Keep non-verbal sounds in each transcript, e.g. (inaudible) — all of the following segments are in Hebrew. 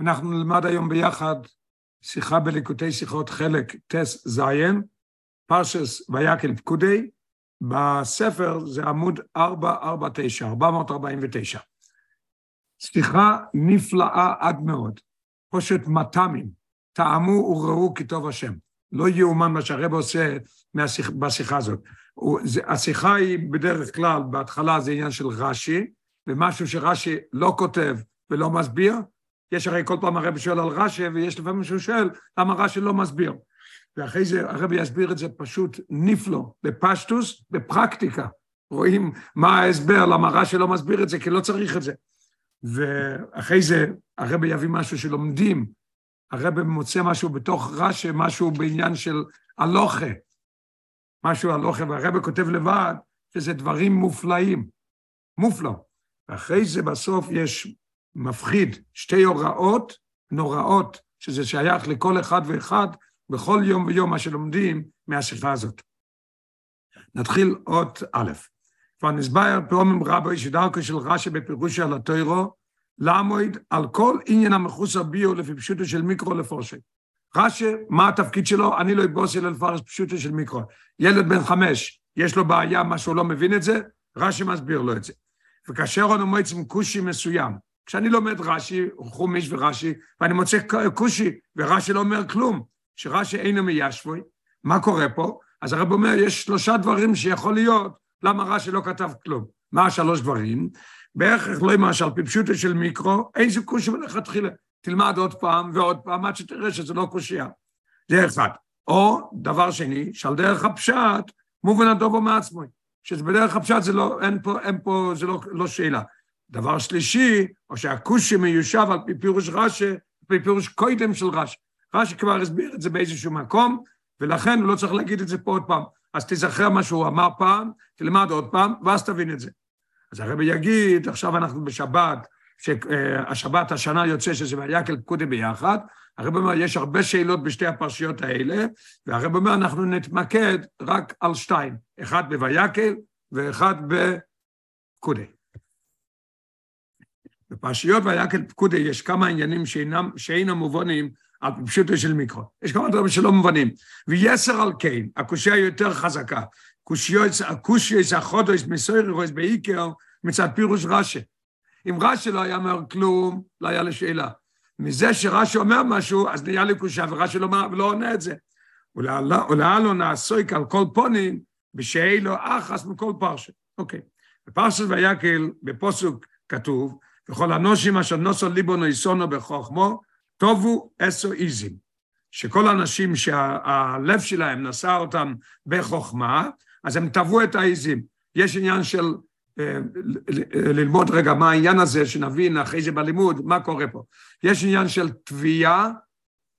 אנחנו נלמד היום ביחד שיחה בליקוטי שיחות חלק ט"ז, פרשס ויקל פקודי, בספר זה עמוד 449, 449. שיחה נפלאה עד מאוד, פושט מטעמים, טעמו וראו כי טוב השם. לא יאומן מה שהרב עושה מהשיח, בשיחה הזאת. השיחה היא בדרך כלל, בהתחלה זה עניין של רש"י, ומשהו שרש"י לא כותב ולא מסביר, יש הרי כל פעם הרבי שואל על רש"י, ויש לפעמים שהוא שואל למה רש"י לא מסביר. ואחרי זה הרבי יסביר את זה פשוט נפלא, בפשטוס, בפרקטיקה. רואים מה ההסבר, למה רש"י לא מסביר את זה, כי לא צריך את זה. ואחרי זה הרבי יביא משהו שלומדים, הרבי מוצא משהו בתוך רש"י, משהו בעניין של הלוכה, משהו הלוכה, והרבי כותב לבד שזה דברים מופלאים, מופלא. ואחרי זה בסוף יש מפחיד, שתי הוראות נוראות, שזה שייך לכל אחד ואחד בכל יום ויום מה שלומדים מהשיחה הזאת. נתחיל אות א', כבר נסבר פעמים רבי שדרכו של רש"י בפירוש על התוירו, לעמוד על כל עניין המחוסר ביו לפי פשוטו של מיקרו לפורשי. רש"י, מה התפקיד שלו? אני לא אבוס אלא לפרש פשוטו של מיקרו. ילד בן חמש, יש לו בעיה, מה שהוא לא מבין את זה, רש"י מסביר לו את זה. וכאשר אנו מועצים כושי מסוים, כשאני לומד רש"י, חומיש ורש"י, ואני מוצא כושי, ורש"י לא אומר כלום, שרש"י אינו מיישבוי, מה קורה פה? אז הרב אומר, יש שלושה דברים שיכול להיות למה רש"י לא כתב כלום. מה השלוש דברים? בערך לא למשל, על פי פשוטו של מיקרו, אין זה כושי מלכתחילה. תלמד עוד פעם ועוד פעם עד שתראה שזה לא קושייה. זה אחד. או, דבר שני, שעל דרך הפשט, מובן הדובו מעצמו. שזה בדרך הפשט זה לא, אין פה, אין פה, זה לא, לא שאלה. דבר שלישי, או שהכושי מיושב על פי פירוש רש"י, על פי פירוש קודם של רש"י. רש"י כבר הסביר את זה באיזשהו מקום, ולכן הוא לא צריך להגיד את זה פה עוד פעם. אז תזכר מה שהוא אמר פעם, תלמד עוד פעם, ואז תבין את זה. אז הרבי יגיד, עכשיו אנחנו בשבת, שהשבת השנה יוצא שזה ויקל פקודי ביחד, הרב אומר, יש הרבה שאלות בשתי הפרשיות האלה, והרב אומר, אנחנו נתמקד רק על שתיים, אחד בויקל ואחד בפקודי. בפרשיות ויקל פקודי יש כמה עניינים שאינם, שאינם מובנים על פשוטו של מיקרו. יש כמה דברים שלא מובנים. ויסר על כן, הקושייה יותר חזקה. הקושייה החודש מסוירוס בעיקר מצד פירוש רש"י. אם רש"י לא היה אומר כלום, לא היה לי שאלה. מזה שרש"י אומר משהו, אז נהיה לי קושייה, ורש"י לא, לא עונה את זה. ולהלו נעסוק על כל פונים, בשאלו אחס מכל פרשה. אוקיי. בפרשת ויקל, בפוסוק כתוב, וכל הנושים אשר נוסו ליבו נויסונו בחוכמו, טובו עשו איזים. שכל האנשים שהלב שלהם נשא אותם בחוכמה, אז הם טבעו את העיזים. יש עניין של אה, ללמוד רגע מה העניין הזה, שנבין אחרי זה בלימוד, מה קורה פה. יש עניין של תביעה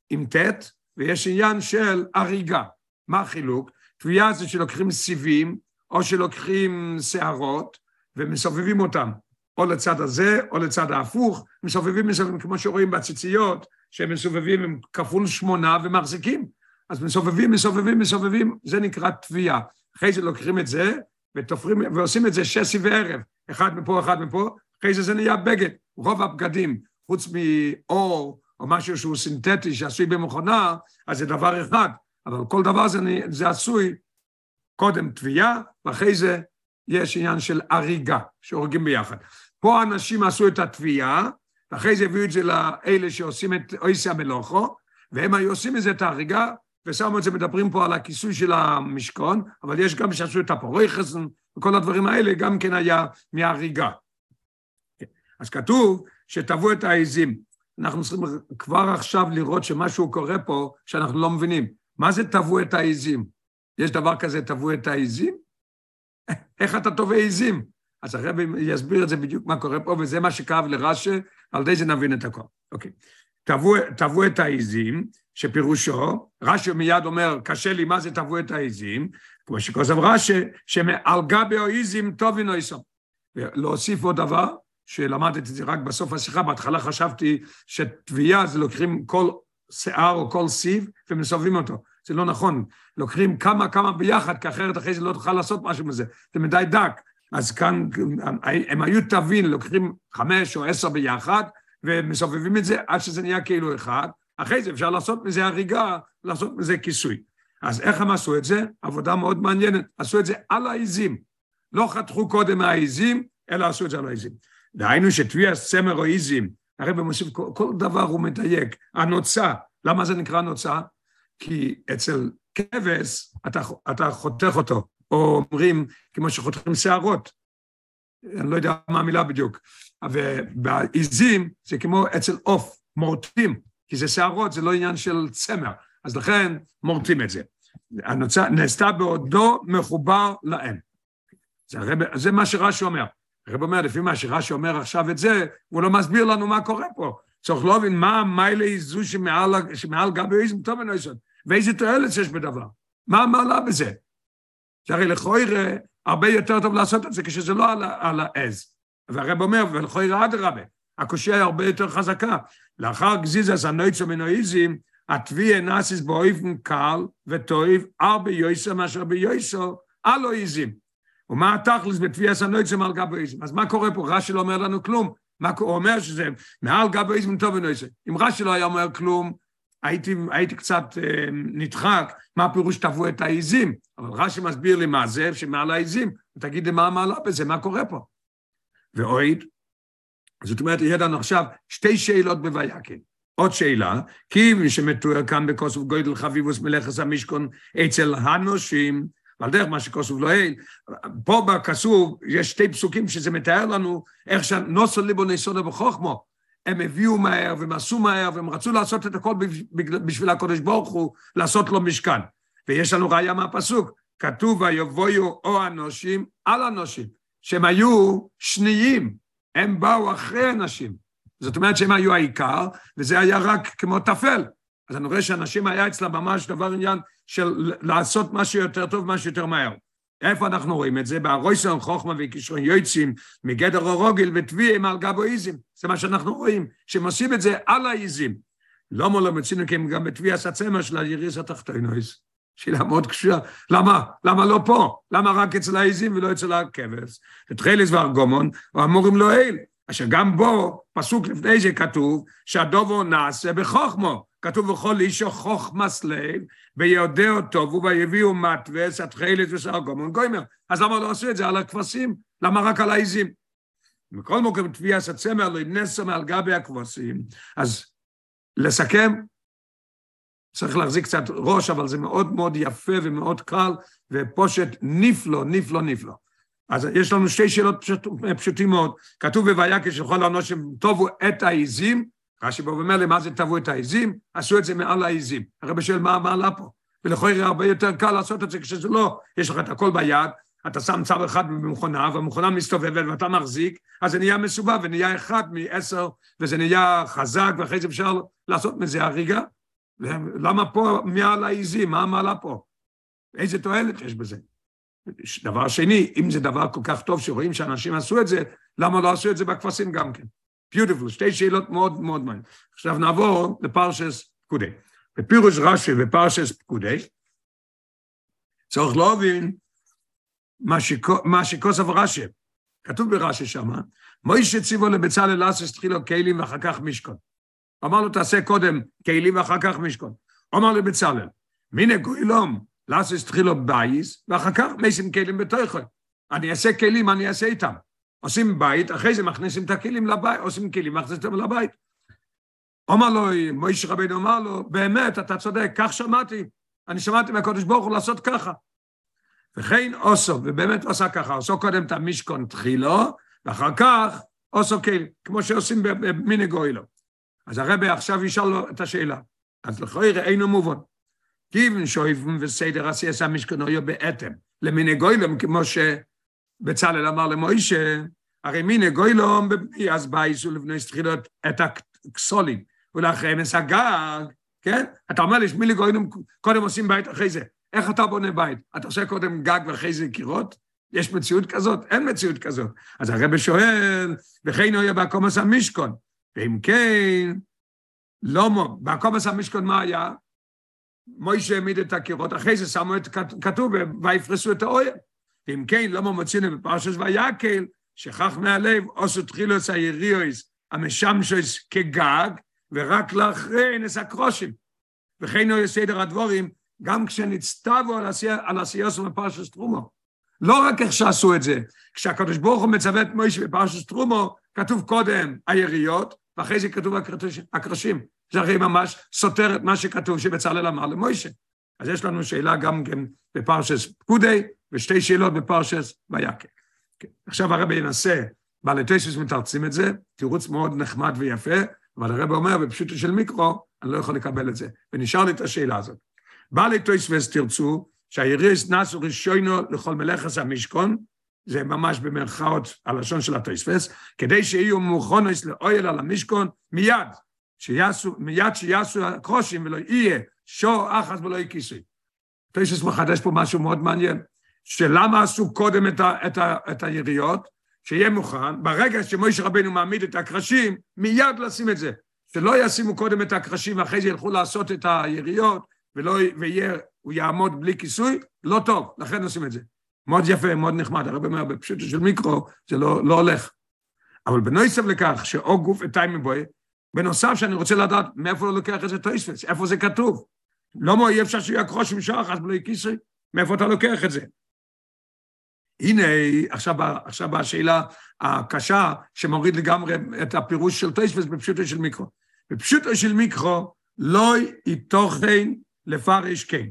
עם ט', ויש עניין של הריגה. מה החילוק? תביעה זה שלוקחים סיבים, או שלוקחים שערות, ומסובבים אותם. או לצד הזה, או לצד ההפוך, מסובבים מסובבים, כמו שרואים בציציות, שהם מסובבים עם כפול שמונה ומחזיקים. אז מסובבים, מסובבים, מסובבים, זה נקרא תביעה. אחרי זה לוקחים את זה, ותופרים, ועושים את זה שסי וערב, אחד מפה, אחד מפה, אחרי זה זה נהיה בגד. רוב הבגדים, חוץ מאור, או משהו שהוא סינתטי, שעשוי במכונה, אז זה דבר אחד, אבל כל דבר זה, זה עשוי קודם תביעה, ואחרי זה יש עניין של הריגה, שהורגים ביחד. פה אנשים עשו את התביעה, ואחרי זה הביאו את זה לאלה שעושים את אויסי המלוכו, והם היו עושים את זה, את ההריגה, ושמו את זה, מדברים פה על הכיסוי של המשכון, אבל יש גם שעשו את הפורוי חסן, וכל הדברים האלה גם כן היה מההריגה. אז כתוב שטבעו את העזים. אנחנו צריכים כבר עכשיו לראות שמשהו קורה פה שאנחנו לא מבינים. מה זה טבעו את העזים? יש דבר כזה, טבעו את העזים? איך אתה תובע עזים? אז הרבי יסביר את זה בדיוק מה קורה פה, וזה מה שכאב לרש"י, על ידי זה נבין את הכל. אוקיי. טבעו את העזים, שפירושו, רש"י מיד אומר, קשה לי, מה זה טבעו את העזים? כמו שכוסף רש"י, שעל גבי העזים טובין איסו. ולהוסיף עוד דבר, שלמדתי את זה רק בסוף השיחה, בהתחלה חשבתי שטביעה זה לוקחים כל שיער או כל סיב ומסובבים אותו. זה לא נכון. לוקחים כמה כמה ביחד, כי אחרת אחרי זה לא תוכל לעשות משהו מזה. זה מדי דק. אז כאן הם היו תבין, לוקחים חמש או עשר ביחד, ומסובבים את זה עד שזה נהיה כאילו אחד, אחרי זה אפשר לעשות מזה הריגה, לעשות מזה כיסוי. אז איך הם עשו את זה? עבודה מאוד מעניינת. עשו את זה על העיזים. לא חתכו קודם מהעיזים, אלא עשו את זה על העיזים. דהיינו שטביע סמר או עיזים, הרי במוסיף, כל, כל דבר הוא מדייק. הנוצה, למה זה נקרא נוצה? כי אצל כבש אתה, אתה חותך אותו, או אומרים, כמו שחותכים שערות. אני לא יודע מה המילה בדיוק. ובעיזים זה כמו אצל עוף, מורטים, כי זה שערות, זה לא עניין של צמר. אז לכן מורטים את זה. הנוצה נעשתה בעודו מחובר לאם. זה, הרב, זה מה שרש"י אומר. הרב אומר, לפי מה שרש"י אומר עכשיו את זה, הוא לא מסביר לנו מה קורה פה. צריך להבין מה המיילה זו שמעל, שמעל גבי איזם טוב ונויסון, ואיזה תועלת יש בדבר. מה המעלה בזה? זה הרי לכוירא הרבה יותר טוב לעשות את זה כשזה לא על, על העז. והרב אומר, ולכוירא אדרבה, הקושייה היא הרבה יותר חזקה. לאחר גזיזס הנויצו מנואיזם, התביעה נאסיס באופן קל וטוב, הרבה יויסר מאשר ביויסר, אלוהיזם. ומה התכלס בתביעה סנויצם על גבויזם? אז מה קורה פה? רש"י לא אומר לנו כלום. מה הוא אומר שזה מעל גבויזם טוב ונויסם. אם רש"י לא היה אומר כלום, הייתי, הייתי קצת אה, נדחק, מה הפירוש תבעו את העיזים? אבל רש"י מסביר לי מה זה, שמעל העיזים, ותגיד לי מה המעלה בזה, מה קורה פה? ואויד, זאת אומרת, יהיה לנו עכשיו שתי שאלות בווייקן. עוד שאלה, כי מי שמתואר כאן בכוסף גוידל חביבוס מלאכס המשכון אצל הנושים, ועל דרך מה שכוסף לא אין, פה בכסוף יש שתי פסוקים שזה מתאר לנו איך שנוסו ליבו נסונה בחוכמו, הם הביאו מהר והם עשו מהר והם רצו לעשות את הכל בשביל הקודש ברוך הוא, לעשות לו משכן. ויש לנו ראיה מהפסוק, כתוב ויבואו או אנושים על אנושים, שהם היו שניים, הם באו אחרי אנשים. זאת אומרת שהם היו העיקר, וזה היה רק כמו טפל. אז אני רואה שאנשים היה אצלם ממש דבר עניין של לעשות משהו יותר טוב, משהו יותר מהר. איפה אנחנו רואים את זה? בארויסון חוכמה וכישרון יועצים מגדר הרוגל ותביעים על גבויזם. זה מה שאנחנו רואים, שהם עושים את זה על העיזים. למה לא מצינו כי הם גם בתביע הסצמה של היריס התחתונויס? שאלה מאוד קשה. למה? למה לא פה? למה רק אצל העיזים ולא אצל הכבש? ותחילס וארגומון, אמורים לו אל, אשר גם בו, פסוק לפני זה כתוב, שהדובו נעשה בחוכמו. כתוב וכל אישו חוכמס לב, ויודע אותו, ויביאו מטווס, התחילת וסרגומון גוימר. אז למה לא עשו את זה על הכבשים? למה רק על העיזים? מכל מקום תביאס הצמר לא ינסו מעל גבי הכבשים. אז לסכם, צריך להחזיק קצת ראש, אבל זה מאוד מאוד יפה ומאוד קל, ופושט נפלא, נפלא, נפלא. אז יש לנו שתי שאלות פשוט, פשוטים מאוד. כתוב בויקש לכל האנושים, טובו את העיזים, רש"י בא ואומר לי, מה זה טבעו את העיזים? עשו את זה מעל העיזים. הרבי שואל, מה המעלה פה? ולכן הרבה יותר קל לעשות את זה כשזה לא, יש לך את הכל ביד, אתה שם צו אחד במכונה, והמכונה מסתובבת ואתה מחזיק, אז זה נהיה מסובב ונהיה אחד מעשר, וזה נהיה חזק, ואחרי זה אפשר לעשות מזה הריגה. למה פה מעל העיזים? מה המעלה פה? איזה תועלת יש בזה? דבר שני, אם זה דבר כל כך טוב שרואים שאנשים עשו את זה, למה לא עשו את זה בכבשים גם כן? ביוטיפול, שתי שאלות מאוד מאוד מעניינות. עכשיו נעבור לפרשס פקודי. בפירוש רש"י ופרשס פקודי, צריך להבין מה שכוסף רש"י, כתוב ברש"י שמה, מוישה ציבו לבצלאל לעשות תחילו כלים ואחר כך משכון. אמר לו, תעשה קודם כלים ואחר כך משכון. אמר לבצלאל, מיני גוילום, לעשות תחילו בייס, ואחר כך מייסים כלים בתוכו. אני אעשה כלים, אני אעשה איתם. עושים בית, אחרי זה מכניסים את הכלים לבית, עושים כלים, מכניסים אותם לבית. אומר לו, מוישה רבינו אמר לו, באמת, אתה צודק, כך שמעתי. אני שמעתי מהקדוש ברוך הוא לעשות ככה. וכן אוסו, ובאמת עושה ככה, עושו קודם את המשכון תחילו, ואחר כך עושו כלים, כמו שעושים במיני גוילו. אז הרבי עכשיו ישאל לו את השאלה. אז לכוי ראינו מובן. כיוון שויפים וסדר עשייס המשכון היו באתם, למיני גוילום, כמו ש... בצלאל אמר למוישה, הרי מיני גוילום אז בייסו לבני סתחילות את הכסולים, ולאחריהם את הגג, כן? אתה אומר לי, מיני גוילום קודם עושים בית אחרי זה. איך אתה בונה בית? אתה עושה קודם גג ואחרי זה קירות? יש מציאות כזאת? אין מציאות כזאת. אז הרב שואל, וכן היה בעקומס המשכון. ואם כן, לא מו, בעקומס המשכון מה היה? מוישה העמיד את הקירות, אחרי זה שמו את, כתוב, ויפרסו את האויר. ואם כן, למה מוצאים בפרשת ויקל, שכח מהלב, עשו תחילו את היריאויס, המשמשוס כגג, ורק לאחרי נס הקרושים. וכן הוא סדר הדבורים, גם כשנצטבו על, עשייסו בפרשת תרומו. לא רק איך שעשו את זה, כשהקדוש ברוך הוא מצווה את מוישה בפרשת תרומו, כתוב קודם היריות, ואחרי זה כתוב הקרשים. זה הרי ממש סותר את מה שכתוב שבצלאל אמר למוישה. אז יש לנו שאלה גם כן בפרשס פקודי, ושתי שאלות בפרשס ויקל. כן. עכשיו הרבי ינסה, בעלי תשס מתרצים את זה, תירוץ מאוד נחמד ויפה, אבל הרבי אומר, בפשוטו של מיקרו, אני לא יכול לקבל את זה. ונשאר לי את השאלה הזאת. בעלי תשס תרצו, שהיריס נסו ראשונו לכל מלאכס המשכון, זה ממש במרכאות הלשון של התוספס, כדי שיהיו מוכונס לאויל על המשכון מיד, שיעשו, מיד שיעשו הקרושים ולא יהיה שור אחס ולא יהיה כיסוי. תוספס מחדש פה משהו מאוד מעניין, שלמה עשו קודם את, ה, את, ה, את היריות, שיהיה מוכן, ברגע שמוישה רבנו מעמיד את הקרשים, מיד לשים את זה. שלא ישימו קודם את הקרשים ואחרי זה ילכו לעשות את היריות, ולא, ויהיה, הוא יעמוד בלי כיסוי, לא טוב, לכן עושים את זה. מאוד יפה, מאוד נחמד, הרבה אומר, בפשוטו של מיקרו, זה לא, לא הולך. אבל בנוסף לכך, שהא גופא טעמא בעי, בנוסף שאני רוצה לדעת מאיפה הוא לוקח את זה תוספות, איפה זה כתוב. לא אי אפשר שיהיה קרשים שעה אחת בלי כיסוי, מאיפה אתה לוקח את זה? הנה, עכשיו, עכשיו השאלה הקשה, שמוריד לגמרי את הפירוש של תוספות בפשוטו של מקרא. בפשוטו של מקרא, לא ייתכן לפרש כן.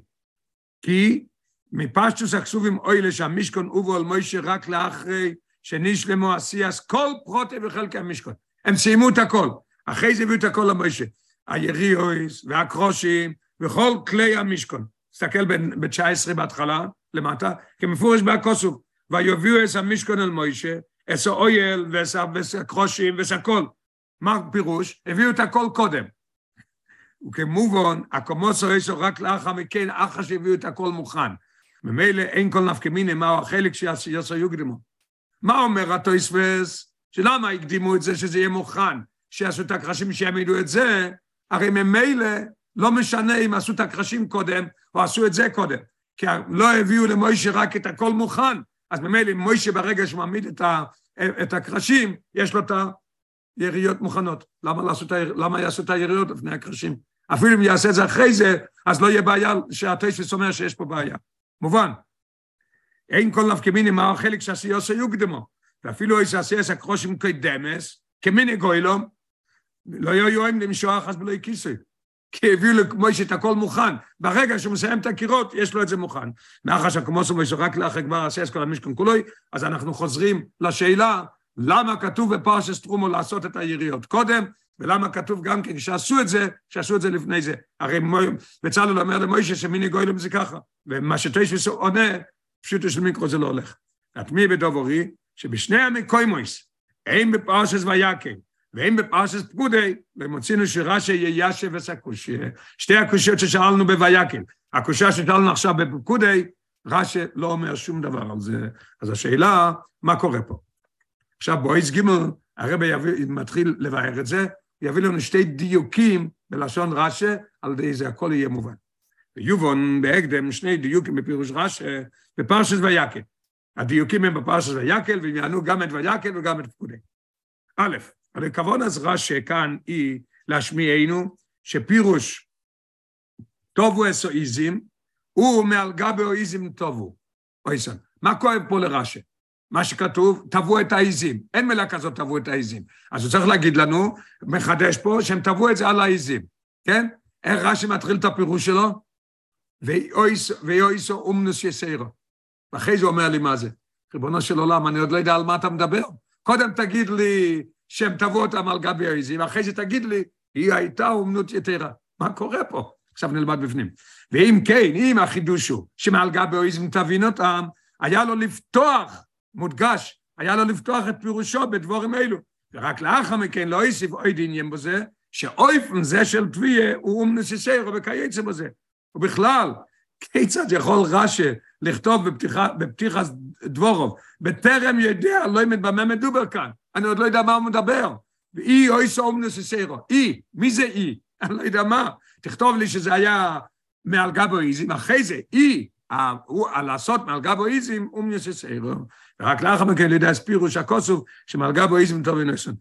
כי מפשטות הכתובים עולה שהמשכן הובא אל משה רק לאחרי שנשלמו עשייס כל פרוטי וחלקי המשכון. הם סיימו את הכל. אחרי זה הביאו את הכל למוישה. היריאויס והקרושים וכל כלי המשכון. תסתכל ב-19 בהתחלה, למטה, כמפורש בהכוסוב. ויביאו את המשכון אל מוישה, את האויל ואת הקרושים ואת הכל. מה הפירוש? הביאו את הכל קודם. וכמובן, הקומוסו יש רק לאחר מכן, אחר שהביאו את הכל מוכן. ממילא אין כל נפקא מיני מהו החלק שיעשו יוקדמו. מה אומר הטויספס? שלמה הקדימו את זה שזה יהיה מוכן, שיעשו את הקרשים שיעמידו את זה, הרי ממילא לא משנה אם עשו את הקרשים קודם או עשו את זה קודם, כי לא הביאו למוישה רק את הכל מוכן, אז ממילא מוישה ברגע שהוא מעמיד את, ה, את הקרשים, יש לו את היריות מוכנות. למה, לעשות, למה יעשו את היריות לפני הקרשים? אפילו אם יעשה את זה אחרי זה, אז לא יהיה בעיה שהטייספס אומר שיש פה בעיה. מובן. אין כל נפקא מיני מה החלק שעשיוס יוקדמו. ואפילו יש עשייס הקרושים כדמס, כמיני גוילום, לא יהיו יואים למשוע אחס בלא כיסוי. כי הביאו למוישה את הכל מוכן. ברגע שהוא מסיים את הקירות, יש לו את זה מוכן. מאחר שהקומוסו מוישה רק לאחר כבר עשייס כל המשכון כולוי, אז אנחנו חוזרים לשאלה, למה כתוב בפרשס טרומו לעשות את היריות קודם, ולמה כתוב גם כן, שעשו את זה, שעשו את זה לפני זה. הרי בצלאל אומר למוישה שמיני גוילם זה ככה. ומה שטיישוויס עונה, פשוטו של מיקרו זה לא הולך. התמי בדובורי, שבשני המקוימויס, אין בפרשס ויקל, ואין בפרשס פקודי, ומוצאינו שרש"י יישב וסקושי. שתי הקושיות ששאלנו בויקל. הקושייה ששאלנו עכשיו בפקודי, רש"י לא אומר שום דבר על זה. אז השאלה, מה קורה פה? עכשיו, בויס גימל, הרבי מתחיל לבאר את זה, יביא לנו שתי דיוקים בלשון רש"י, על ידי זה הכל יהיה מובן. ויובון בהקדם שני דיוקים בפירוש רש"י בפרשת ויקל. הדיוקים הם בפרשת ויקל, והם יענו גם את ויקל וגם את פקודי. א', הרי כבון אז רש"י כאן היא להשמיענו שפירוש טובו אסו איזים, הוא מעל גבי איזים טובו. אויסן, מה כואב פה לרש"י? מה שכתוב, תבעו את העיזים. אין מילה כזאת, תבעו את העיזים. אז הוא צריך להגיד לנו, מחדש פה, שהם תבעו את זה על העיזים, כן? איך רש"י מתחיל את הפירוש שלו? ויואיסו אומנוס יסיירו. ואחרי זה הוא אומר לי מה זה. ריבונו של עולם, אני עוד לא יודע על מה אתה מדבר. קודם תגיד לי שהם תבעו אותם על גבי העיזים, ואחרי זה תגיד לי, היא הייתה אומנות יתרה. מה קורה פה? עכשיו נלמד בפנים. ואם כן, אם החידוש הוא שמעל גבי העיזים תבין אותם, היה לו לפתוח מודגש, היה לו לפתוח את פירושו בדבורים אלו. ורק לאחר מכן לא הוסיף עוד עניין בזה, שאויפן זה של תביעה הוא אומנס יסיירו וכייצא בזה. ובכלל, כיצד יכול רש"י לכתוב בפתיחה, בפתיחה דבורוב, בטרם יודע, לא במה מדובר כאן, אני עוד לא יודע מה הוא מדבר. ואי אויסו אומנס יסיירו, אי, מי זה אי? (laughs) אני לא יודע מה. תכתוב לי שזה היה מעל גבויזם, אחרי זה, אי, לעשות מעל גבויזם, אומנס יסיירו. ורק לאחר מכן לידי הספירוש הכוסוף, שמעל גבויזם טוב ונוסון.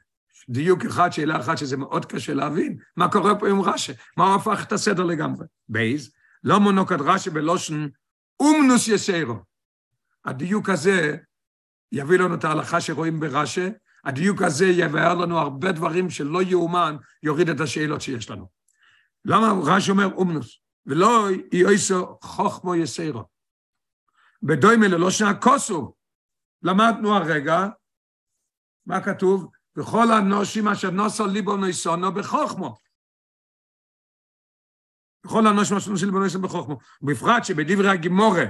דיוק אחד, שאלה אחת, שזה מאוד קשה להבין. מה קורה פה עם רש"י? מה הוא הפך את הסדר לגמרי? בייז, לא מונוקד רש"י בלושן אומנוס יסיירו. הדיוק הזה יביא לנו את ההלכה שרואים ברש"י, הדיוק הזה יבהר לנו הרבה דברים שלא יאומן, יוריד את השאלות שיש לנו. למה רש"י אומר אומנוס? ולא יויסו חוכמו יסיירו. בדוימה ללושן הכוסו. למדנו הרגע, מה כתוב? וכל הנושים אשר נוסו ליבו נויסונו בחוכמו. וכל הנושים אשר נוסו ליבו נויסונו בחוכמו. בפרט שבדברי הגימורה,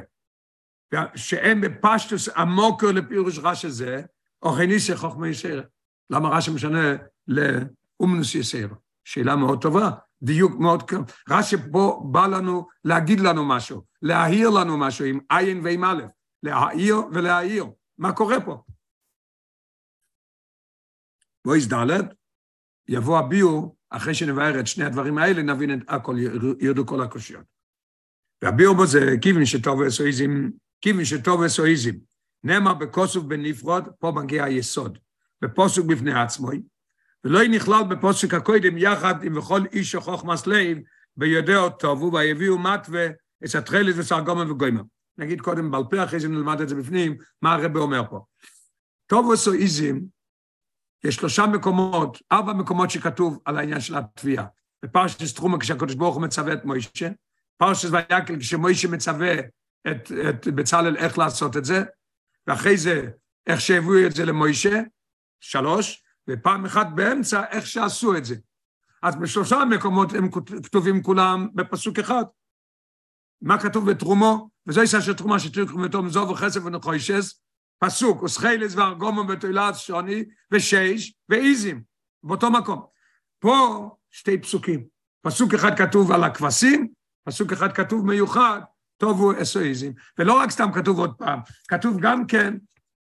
שהם בפשטוס עמוקו לפירוש רש"י זה, אוכניסי חוכמה יסר. למה רש"י משנה לאומנוס יסר? שאלה מאוד טובה, דיוק מאוד קר. רש"י פה בא לנו להגיד לנו משהו, להעיר לנו משהו עם עין ועם א', להעיר ולהעיר. מה קורה פה? בויס ד', יבוא הביאו, אחרי שנבהר את שני הדברים האלה, נבין את הכל, ירדו כל הקושיות. והביאו בו זה כיוון שטוב וסואיזם, כיוון שטוב וסואיזם. נאמר בקוסוף בנפרוד, פה מגיע היסוד. בפוסק בפני עצמו, ולא נכלל בפוסק הקודם יחד עם וכל איש שחוכמס לב, ביודעו טובו, ויביאו מתווה, התכלת וסרגומה וגוימה. נגיד קודם בעל פה, אחרי זה נלמד את זה בפנים, מה הרב אומר פה. טוב וסואיזם, יש שלושה מקומות, ארבע מקומות שכתוב על העניין של התביעה. בפרשת תרומה, כשהקדוש ברוך הוא מצווה את מוישה, פרשת ויקל, כשמוישה מצווה את, את בצלאל איך לעשות את זה, ואחרי זה, איך שהביאו את זה למוישה, שלוש, ופעם אחת באמצע, איך שעשו את זה. אז בשלושה מקומות הם כתובים כולם בפסוק אחד. מה כתוב בתרומו? וזו עשה של תרומה שתרקום ותום זו וחסף ונחוישס, פסוק, וסחיילס וארגומו בתולת שוני, ושש, ואיזים, באותו מקום. פה שתי פסוקים. פסוק אחד כתוב על הכבשים, פסוק אחד כתוב מיוחד, טובו אסואיזם. ולא רק סתם כתוב עוד פעם, כתוב גם כן,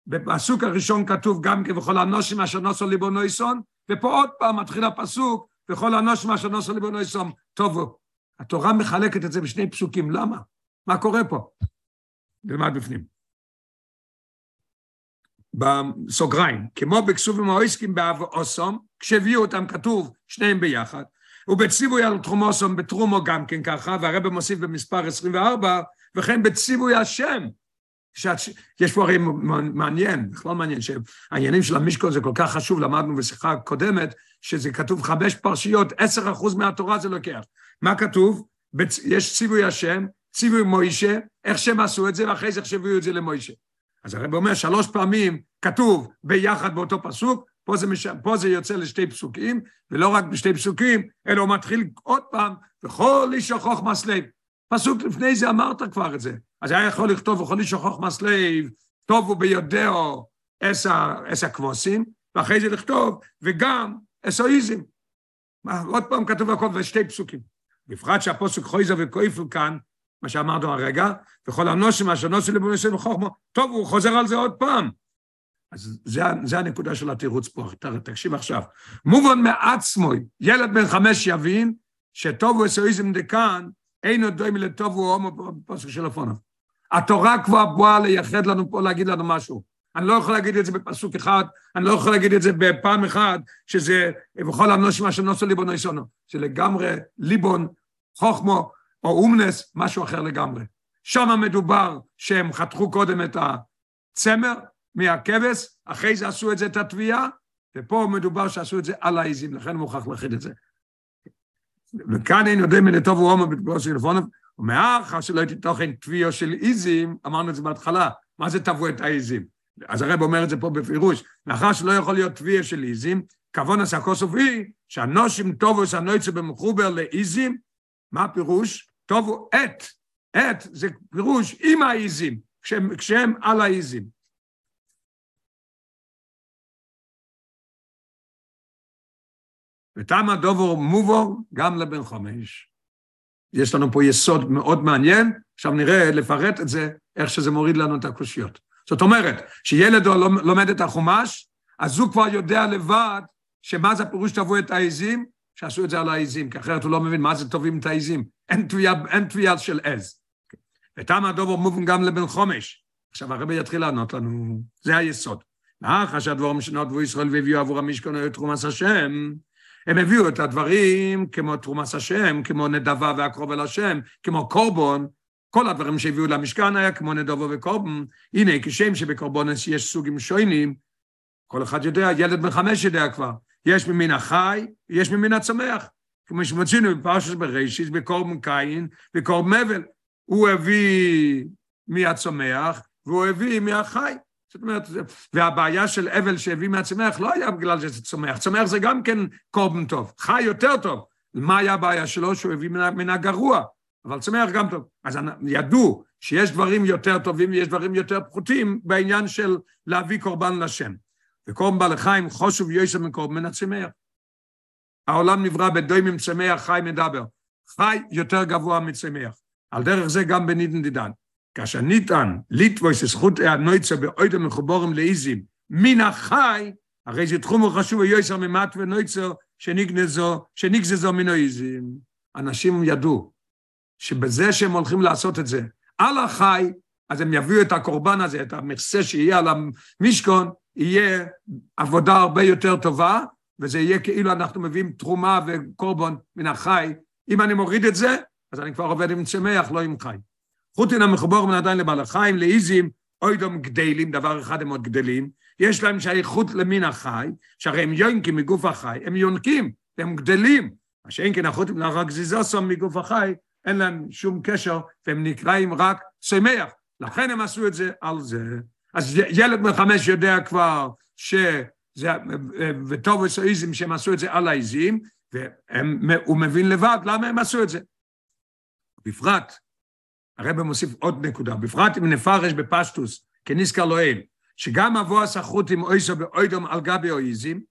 בפסוק הראשון כתוב גם כן, וכל הנושים אשר נוסו ליבו נויסון, ופה עוד פעם מתחיל הפסוק, וכל הנושים אשר נוסו ליבו נויסון, טובו. התורה מחלקת את זה בשני פסוקים, למה? מה קורה פה? נלמד בפנים. בסוגריים, כמו בכסובים האויסקים באב אוסום, כשהביאו אותם כתוב שניהם ביחד, ובציווי על תרומוסום בתרומו גם כן ככה, והרבא מוסיף במספר 24, וכן בציווי השם. יש פה הרי מעניין, בכלל מעניין, שהעניינים של המשקול זה כל כך חשוב, למדנו בשיחה קודמת, שזה כתוב חמש פרשיות, עשר אחוז מהתורה זה לוקח. מה כתוב? יש ציווי השם, ציווי מוישה, איך שהם עשו את זה, ואחרי זה איך את זה למוישה. אז הרב אומר שלוש פעמים כתוב ביחד באותו פסוק, פה זה, מש... פה זה יוצא לשתי פסוקים, ולא רק בשתי פסוקים, אלא הוא מתחיל עוד פעם, וכל איש חוכמס לב. פסוק לפני זה אמרת כבר את זה. אז היה יכול לכתוב, וכל איש חוכמס לב, טוב הוא ביודעו אס הכבוסים, ואחרי זה לכתוב, וגם אסואיזם. עוד פעם כתוב הכל בשתי פסוקים. בפרט שהפוסק חויזר וכויפל כאן, מה שאמרנו הרגע, וכל הנושם אשר נושא לבוא נושא בחוכמה, טוב, הוא חוזר על זה עוד פעם. אז זה, זה הנקודה של התירוץ פה, תקשיב עכשיו. מובן מעצמו, ילד בן חמש יבין, שטוב הוא אסואיזם דקן, אין עוד דומה לטוב הוא הומו בפוסק של הפונו. התורה כבר באה לייחד לנו פה, להגיד לנו משהו. אני לא יכול להגיד את זה בפסוק אחד, אני לא יכול להגיד את זה בפעם אחת, שזה בכל הנושאים אשר נוסו ליבון נויסונו. שלגמרי ליבון, חוכמו, או אומנס, משהו אחר לגמרי. שם מדובר שהם חתכו קודם את הצמר מהכבש, אחרי זה עשו את זה, את התביעה, ופה מדובר שעשו את זה על העיזים, לכן מוכרח להכין את זה. וכאן אין יודע מן הטוב הוא בתגובה של לפוניו, ומאחר שלא הייתי תוכן תביעו של עיזים, אמרנו את זה בהתחלה, מה זה תבעו את העיזים? אז הרב אומר את זה פה בפירוש, מאחר שלא יכול להיות תביעה של עיזים, כבון עשה כוסוף היא, שהנושים טובו שהנויצו במחובר לעיזים, מה הפירוש? טובו את, את זה פירוש עם העיזים, כשהם, כשהם על העיזים. ותם הדובור מובור גם לבן חמש. יש לנו פה יסוד מאוד מעניין, עכשיו נראה, לפרט את זה, איך שזה מוריד לנו את הקושיות. זאת אומרת, שילד לומד את החומש, אז הוא כבר יודע לבד שמה זה הפירוש תבוא את העזים, שעשו את זה על העזים, כי אחרת הוא לא מבין מה זה טובים את העזים. אין תביעה, אין תביעה של עז. ותם הדובר מובן גם לבן חומש. עכשיו הרבי יתחיל לענות לנו, זה היסוד. לאחר שהדבורים שנותבו ישראל והביאו עבור המשכון היו תרומס השם, הם הביאו את הדברים כמו תרומס השם, כמו נדבה והקרוב אל השם, כמו קורבון, כל הדברים שהביאו למשכן היה כמו נדבה וקורבן. הנה, כשם שבקורבונס יש סוגים שוינים, כל אחד יודע, ילד בן חמש יודע כבר, יש ממין החי, יש ממין הצומח. כמו שמצינו בפרשת בראשית, בקורבן קין, בקורבן אבל. הוא הביא מהצומח, והוא הביא מהחי. זאת אומרת, והבעיה של אבל שהביא מהצומח לא היה בגלל שזה צומח, צומח זה גם כן קורבן טוב, חי יותר טוב. מה היה הבעיה שלו? שהוא הביא מן, מן הגרוע, אבל צומח גם טוב. אז ידעו שיש דברים יותר טובים ויש דברים יותר פחותים בעניין של להביא קורבן לשם. וקורבן בעל החיים חושוב יוסף מקורבן מן הצומח. העולם נברא בדוימים צומח חי מדבר. חי יותר גבוה מצומח. על דרך זה גם בנידן דידן. כאשר ניתן ליטבויס זכות הנויצה באוידה מחובורים לאיזים מן החי, הרי זה תחום חשוב ויועסר ממט ונויצר שנגנזו, שנגזזו מן האיזים. אנשים ידעו שבזה שהם הולכים לעשות את זה על החי, אז הם יביאו את הקורבן הזה, את המכסה שיהיה על המשכון, יהיה עבודה הרבה יותר טובה, וזה יהיה כאילו אנחנו מביאים תרומה וקורבן מן החי. אם אני מוריד את זה, אז אני כבר עובד עם צמח, לא עם חי. חוטין המחובור מן עדיין לבעל לאיזים, אוידום גדלים, דבר אחד הם עוד גדלים, יש להם שייכות למין החי, שהרי הם יונקים מגוף החי, הם יונקים, הם גדלים. מה שאין כן החוטים לרק זיזוסום מגוף החי, אין להם שום קשר, והם נקראים רק צמח. לכן הם עשו את זה על זה. אז ילד בן חמש יודע כבר שזה, וטוב וסואיזם שהם עשו את זה על העיזים, והוא מבין לבד למה הם עשו את זה. בפרט, הרב מוסיף עוד נקודה, בפרט אם נפרש בפשטוס, כנזכר לאל, שגם אבו הסחרות עם אויסו באוידום על גבי אויזים,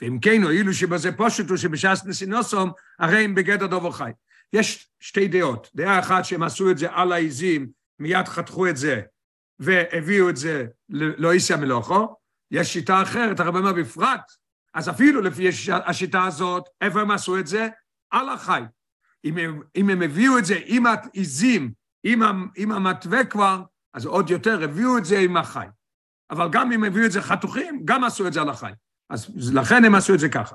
ואם כן הואילו שבזה פושטו שבש"ס נסינוסום, הרי הם בגדר דובו חי. יש שתי דעות, דעה אחת שהם עשו את זה על העיזים, מיד חתכו את זה, והביאו את זה לאיסי המלוכו, יש שיטה אחרת, הרב אומר בפרט, אז אפילו לפי השיטה הזאת, איפה הם עשו את זה? על החי. אם הם, אם הם הביאו את זה עם העיזים, עם המתווה כבר, אז עוד יותר הביאו את זה עם החי. אבל גם אם הביאו את זה חתוכים, גם עשו את זה על החי. אז לכן הם עשו את זה ככה.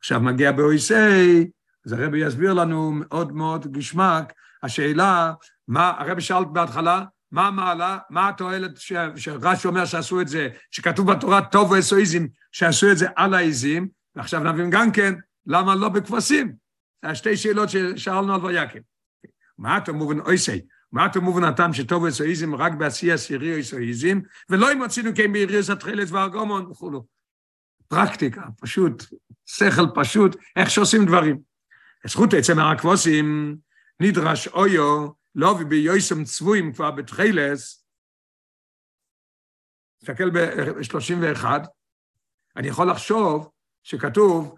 עכשיו מגיע באויסי, אז הרבי יסביר לנו מאוד מאוד גשמק, השאלה, מה, הרבי שאל בהתחלה, מה המעלה, מה התועלת שרש"י אומר שעשו את זה, שכתוב בתורה טוב ואסואיזם, שעשו את זה על העיזים, ועכשיו נבין גם כן, למה לא בכבשים? זה השתי שאלות ששאלנו על ויקם. מה אתה מובן אויסי? מה מובן הטעם שטוב אסואיזם רק בעשייה סירי אסואיזם, ולא אם רצינו כן בעיריוס התחילת והרגומון וכולו. פרקטיקה, פשוט, שכל פשוט, איך שעושים דברים. זכות עצם מהרקבוסים נדרש אויו, לא וביוסם צבועים כבר בתחילס, תסתכל ב-31, אני יכול לחשוב שכתוב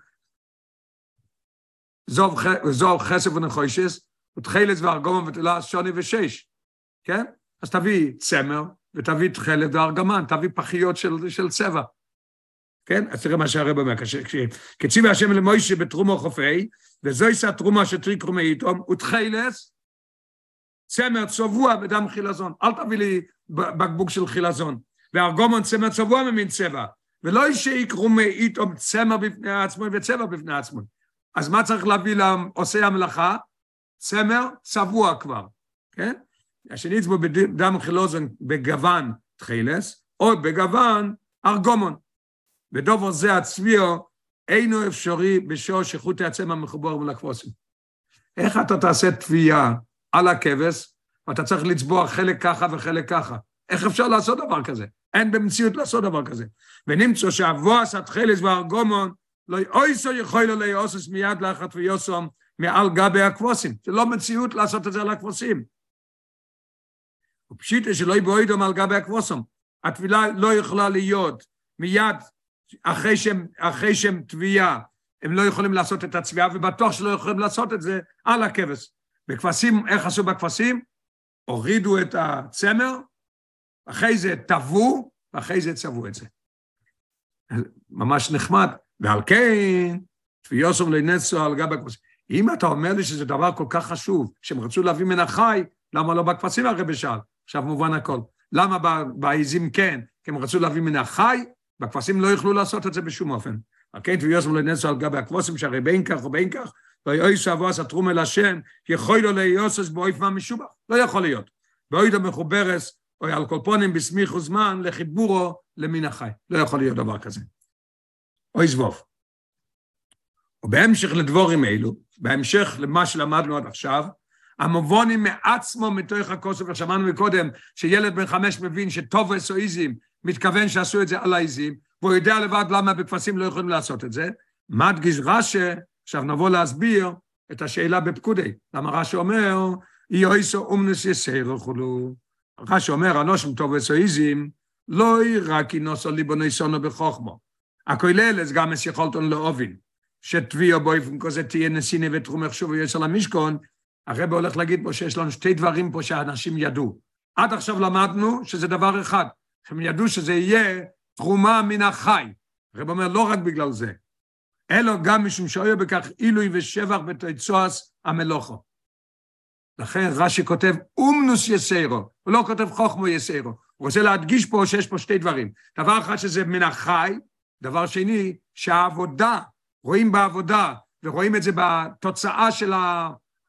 זוב, זוב חסף ונחוישס, ותחילס וארגומן ותלה שוני ושש, כן? אז תביא צמר ותביא תכלת וארגמן, תביא פחיות של, של צבע. כן? אז תראה מה שהרב אומר, כציווה השם למוישה בתרומו חופי, וזויסה התרומה שטריקרומי איתום, ותחילס, צמר צבוע בדם חילזון. אל תביא לי בקבוק של חילזון. וארגומון צמר צבוע ממין צבע, ולא שיקרו מאיתום צמר בפני עצמו וצבע בפני עצמו. אז מה צריך להביא לעושי המלאכה? צמר צבוע כבר, כן? השני אצבו בדם חילוזון בגוון תחילס, או בגוון ארגומון. ודובר זה הצביעו אינו אפשרי בשור שחוטי הצמר מחובר מלקבוסים. איך אתה תעשה תביעה על הכבש, ואתה צריך לצבוע חלק ככה וחלק ככה? איך אפשר לעשות דבר כזה? אין במציאות לעשות דבר כזה. ונמצא שאבוס התחילס והארגומון לא אויסו יכול לו לאוסס מיד לאחת ויוסום מעל גבי הכבוסים. זה לא מציאות לעשות את זה על הכבוסים. ופשיטה שלא יבואידום על גבי הכבוסים. התפילה לא יכולה להיות מיד אחרי שהם, אחרי שהם תביעה, הם לא יכולים לעשות את הצביעה, ובטוח שלא יכולים לעשות את זה על הכבש. בכבשים, איך עשו בכבשים? הורידו את הצמר, אחרי זה טבעו, ואחרי זה צבעו את זה. ממש נחמד. ועל כן, תביעוסום לנצו על גב הכבשים. אם אתה אומר לי שזה דבר כל כך חשוב, שהם רצו להביא מן החי, למה לא בכבשים הרי בשאל? עכשיו מובן הכל. למה בעיזים כן? כי הם רצו להביא מן החי, והכבשים לא יוכלו לעשות את זה בשום אופן. על כן תביאו יוסף לנסו על גבי הכבשים, שהרי בין כך ובין כך, ויועיסו אבו עשה תרום אל השם, יכול לו ליוסס באויף מה משובח. לא יכול להיות. באוידו מחוברס, או על קולפונים בסמיכו זמן, לחיבורו למין החי. לא יכול להיות דבר כזה. אוי זבוב. ובהמשך לדבורים אלו, בהמשך למה שלמדנו עד עכשיו, המובונים מעצמו מתוך הכוסף, ושמענו מקודם שילד בן חמש מבין שטוב וסואיזם מתכוון שעשו את זה על העיזים, והוא יודע לבד למה בכבשים לא יכולים לעשות את זה. מדגיש רש"א, עכשיו נבוא להסביר את השאלה בפקודי. למה רש"א אומר, יויסו אומנס יסייר וכולו. רש"א אומר, אנושים טוב וסואיזם, לא רק אינוסו ליבוני סונו בחוכמו. הכולל אז גם יכולתון לאובין. שתביאו באופן כזה תהיה נסיני ותחום החשוב ויש על המשכון, הרב הולך להגיד פה שיש לנו שתי דברים פה שאנשים ידעו. עד עכשיו למדנו שזה דבר אחד, שהם ידעו שזה יהיה תרומה מן החי. הרב אומר לא רק בגלל זה, אלא גם משום שאויה בכך עילוי ושבח בתוצאס המלוכו. לכן רש"י כותב אומנוס יסיירו, הוא לא כותב חוכמו יסיירו. הוא רוצה להדגיש פה שיש פה שתי דברים. דבר אחד שזה מן החי, דבר שני, שהעבודה רואים בעבודה ורואים את זה בתוצאה של